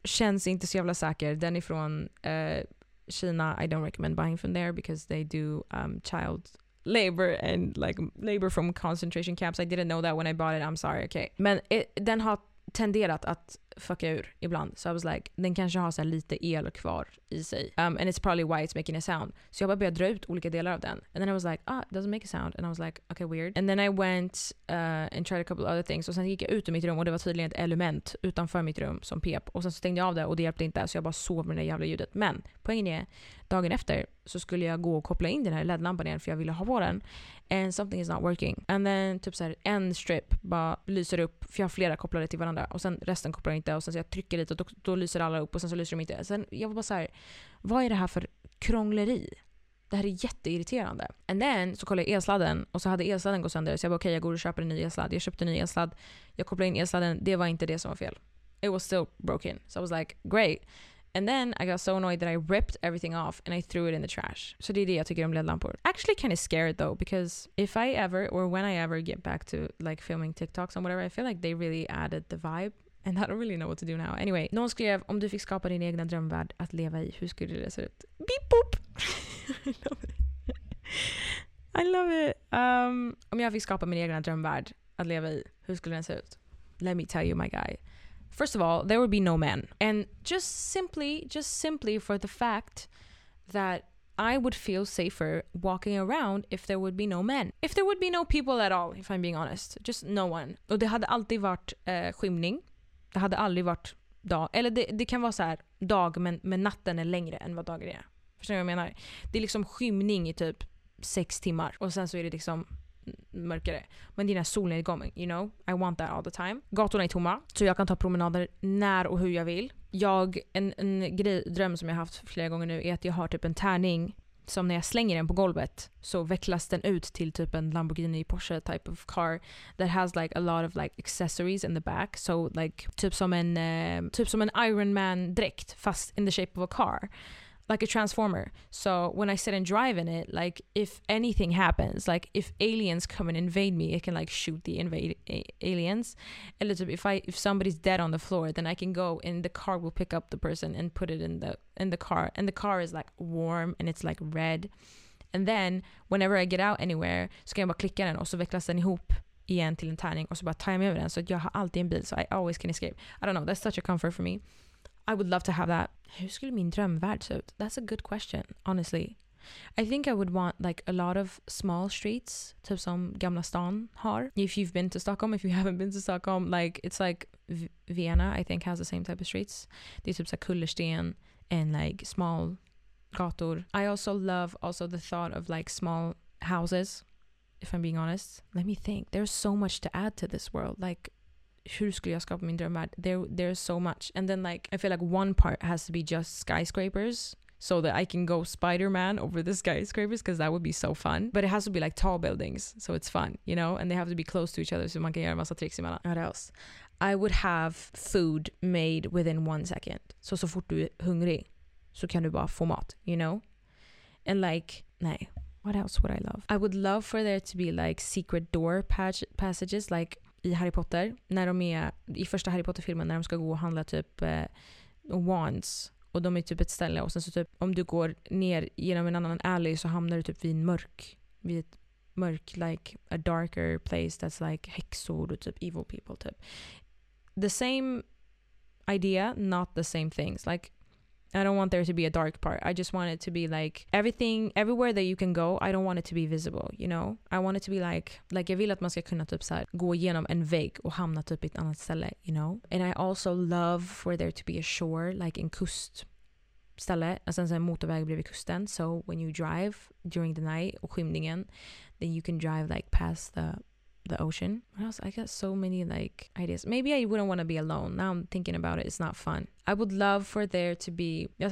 känns inte så jävla säker. Den är från uh, Kina. I don't recommend buying from there because they do um, child labor and like labor from concentration camps. I didn't know that when I bought it. I'm sorry. Okay. Men den har tenderat att fucka ur ibland. Så I was like, den kanske har så lite el kvar i sig. Um, and it's probably why it's making a sound. Så jag bara började dra ut olika delar av den. And then I was like, ah, it doesn't make a sound. And I was like, okay weird. And then I went uh, and tried a couple other things. Och sen gick jag ut ur mitt rum och det var tydligen ett element utanför mitt rum som pep. Och sen så stängde jag av det och det hjälpte inte så jag bara sov med det där jävla ljudet. Men poängen är, dagen efter så skulle jag gå och koppla in den här LED-lampan igen för jag ville ha på den. And something is not working. And then typ så här, en strip bara lyser upp, för jag har flera kopplade till varandra. Och sen resten kopplar inte och sen så jag trycker lite och då, då lyser alla upp och sen så lyser de inte. Sen jag var bara så här, vad är det här för krångleri? Det här är jätteirriterande. And then så kollade jag elsladden och så hade elsladden gått sönder så jag bara okej okay, jag går och köper en ny elsladd. Jag köpte en ny elsladd, jag kopplade in elsladden, det var inte det som var fel. It was still broken. So I was like great. And then I got so annoyed that I ripped everything off and I threw it in the trash. Så det är det jag tycker om LED-lampor. Actually kind of scared though because if I ever or when I ever get back to like filming TikToks and whatever I feel like they really added the vibe And I don't really know what to do now. Anyway, någon skrev om du fick skapa din egna drömvärld att leva i, hur skulle det se ut? Beep boop! I love it. I love it. Um, om jag fick skapa min egna drömvärld att leva i, hur skulle den se ut? Let me tell you my guy. First of all, there would be no men. And just simply, just simply for the fact that I would feel safer walking around if there would be no men. If there would be no people at all, if I'm being honest. Just no one. Och det hade alltid varit eh, skymning. Det hade aldrig varit dag. Eller det, det kan vara så här, dag men, men natten är längre än vad dagen är. Förstår ni vad jag menar? Det är liksom skymning i typ sex timmar och sen så är det liksom mörkare. Men det är den här solnedgången, you know? I want that all the time. Gatorna är tomma, så jag kan ta promenader när och hur jag vill. Jag, en, en grej, dröm som jag haft flera gånger nu är att jag har typ en tärning som när jag slänger den på golvet så vecklas den ut till typ en Lamborghini Porsche type of car that has like a lot of like accessories in the back. So like typ som en, uh, typ som en Iron Man dräkt fast in the shape of a car. Like a transformer. So when I sit and drive in it, like if anything happens, like if aliens come and invade me, it can like shoot the invade a- aliens. And if I if somebody's dead on the floor, then I can go and the car will pick up the person and put it in the in the car. And the car is like warm and it's like red. And then whenever I get out anywhere så kan jag bara klicka den och så vecklas den ihop igen till en tärning och så bara tar jag med mig den så att jag har alltid en bil så I always can escape. I don't know, that's such a comfort for me. I would love to have that. Hur skulle min drömvärld se ut? That's a good question, honestly. I think I would want like a lot of small streets, typ som Gamla stan har. If you've been to Stockholm, if you haven't been to Stockholm, like it's like v Vienna I think has the same type of streets. Det är typ så kullersten and like small gator. I also love also the thought of like small houses. If I'm being honest, let me think. There's so much to add to this world. Like hur skulle jag skapa min drömvärld? There, there's so much. And then like I feel like one part has to be just skyscrapers so that I can go Spider-Man over the skyscrapers because that would be so fun. But it has to be like tall buildings so it's fun, you know? And they have to be close to each other so man kan göra massa tricks emellan. What else? I would have food made within one second. Så så fort du är hungrig så kan du bara få mat, you know? And like, nej. What else would I love? I would love for there to be like secret door passages like i Harry Potter. När de är i första Harry Potter-filmen när de ska gå och handla typ eh, wands och de är typ ett ställe och sen så typ om du går ner genom en annan alley så hamnar du typ vid en mörk, vid ett mörk, like a darker place that's like häxor och typ evil people typ. The same idea, not the same things. Like I don't want there to be a dark part. I just want it to be like everything, everywhere that you can go, I don't want it to be visible, you know? I want it to be like, like jag vill att man ska kunna typ så här, gå igenom en vägg och hamna typ i ett annat ställe, you know? And I also love for there to be a shore, like en kust kustställe, alltså en motorväg bredvid kusten. So when you drive during the night och skymningen, then you can drive like past the the ocean. What else? I got so many like ideas. Maybe I wouldn't want to be alone. Now I'm thinking about it. It's not fun. I would love for there to be. I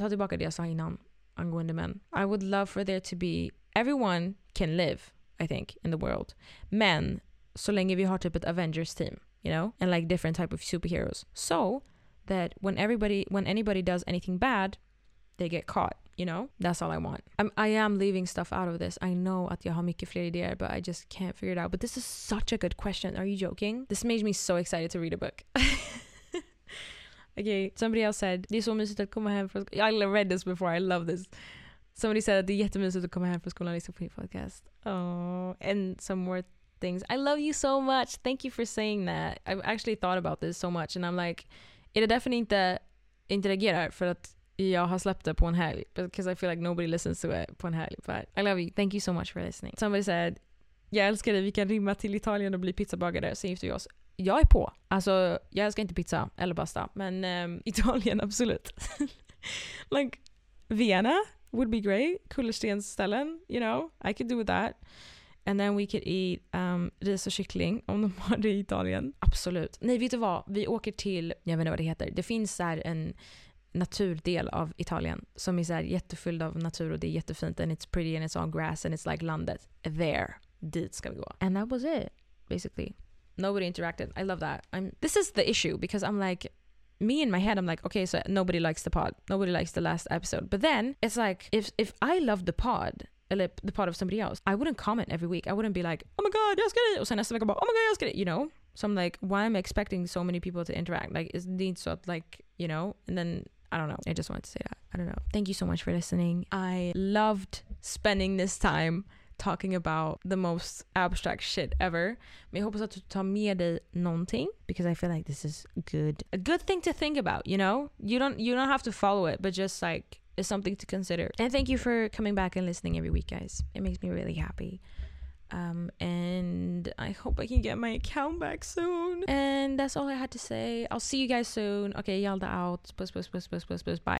would love for there to be. Everyone can live, I think, in the world. Men så länge vi har typ ett Avengers team, you know, and like different type of superheroes, so that when everybody, when anybody does anything bad, they get caught you know? That's all i want. I'm, i am leaving stuff out of this. I know att jag har but i just can't figure it out. But this is such a good question. Are you joking? This made me so excited to read a book. Okay somebody else said det är så mysigt att komma I read this before. I love this. Somebody said att det är jättemysigt att komma hem från skolan och lyssna på podcast. Oh and some more things. I love you so much. Thank you for saying that. I've actually thought about this so much and I'm like är det därför för jag har släppt det på en helg because I feel like nobody listens to it på en helg. But I love you. Thank you so much for listening. Somebody said jag älskar dig, vi kan rimma till Italien och bli pizzabagare, sen gifter vi oss. Jag är på. Alltså, jag älskar inte pizza eller pasta, men um, Italien absolut. like, Vienna would be great. Kullerstensställen, you know, I could do with that. And then we could eat um, ris och kyckling om de har det i Italien. Absolut. Nej, vet du vad? Vi åker till, jag vet inte vad det heter, det finns här en naturdel av Italien som är så här jättefylld av natur och det är jättefint and it's pretty and it's all grass and it's like landet. There. Dit ska vi gå. And that was it basically. Nobody interacted. I love that. I'm this is the issue because I'm like me in my head I'm like okay so nobody likes the pod. Nobody likes the last episode. But then it's like if if I love the pod eller the pod of somebody else I wouldn't comment every week. I wouldn't be like oh my god jag ska det! och sen nästa vecka bara oh my god jag ska det! you know. So I'm like why am I expecting so many people to interact? Like it needs so like you know and then I don't know. I just wanted to say that. I don't know. Thank you so much for listening. I loved spending this time talking about the most abstract shit ever. Men hoppas att du tar med dig någonting because I feel like this is good. A good thing to think about, you know? You don't you don't have to follow it, but just like it's something to consider. And thank you for coming back and listening every week, guys. It makes me really happy. Um, and I hope I can get my account back soon. And that's all I had to say. I'll see you guys soon. Okay, Yalda out. Puss, puss, puss, puss, puss, puss. Bye.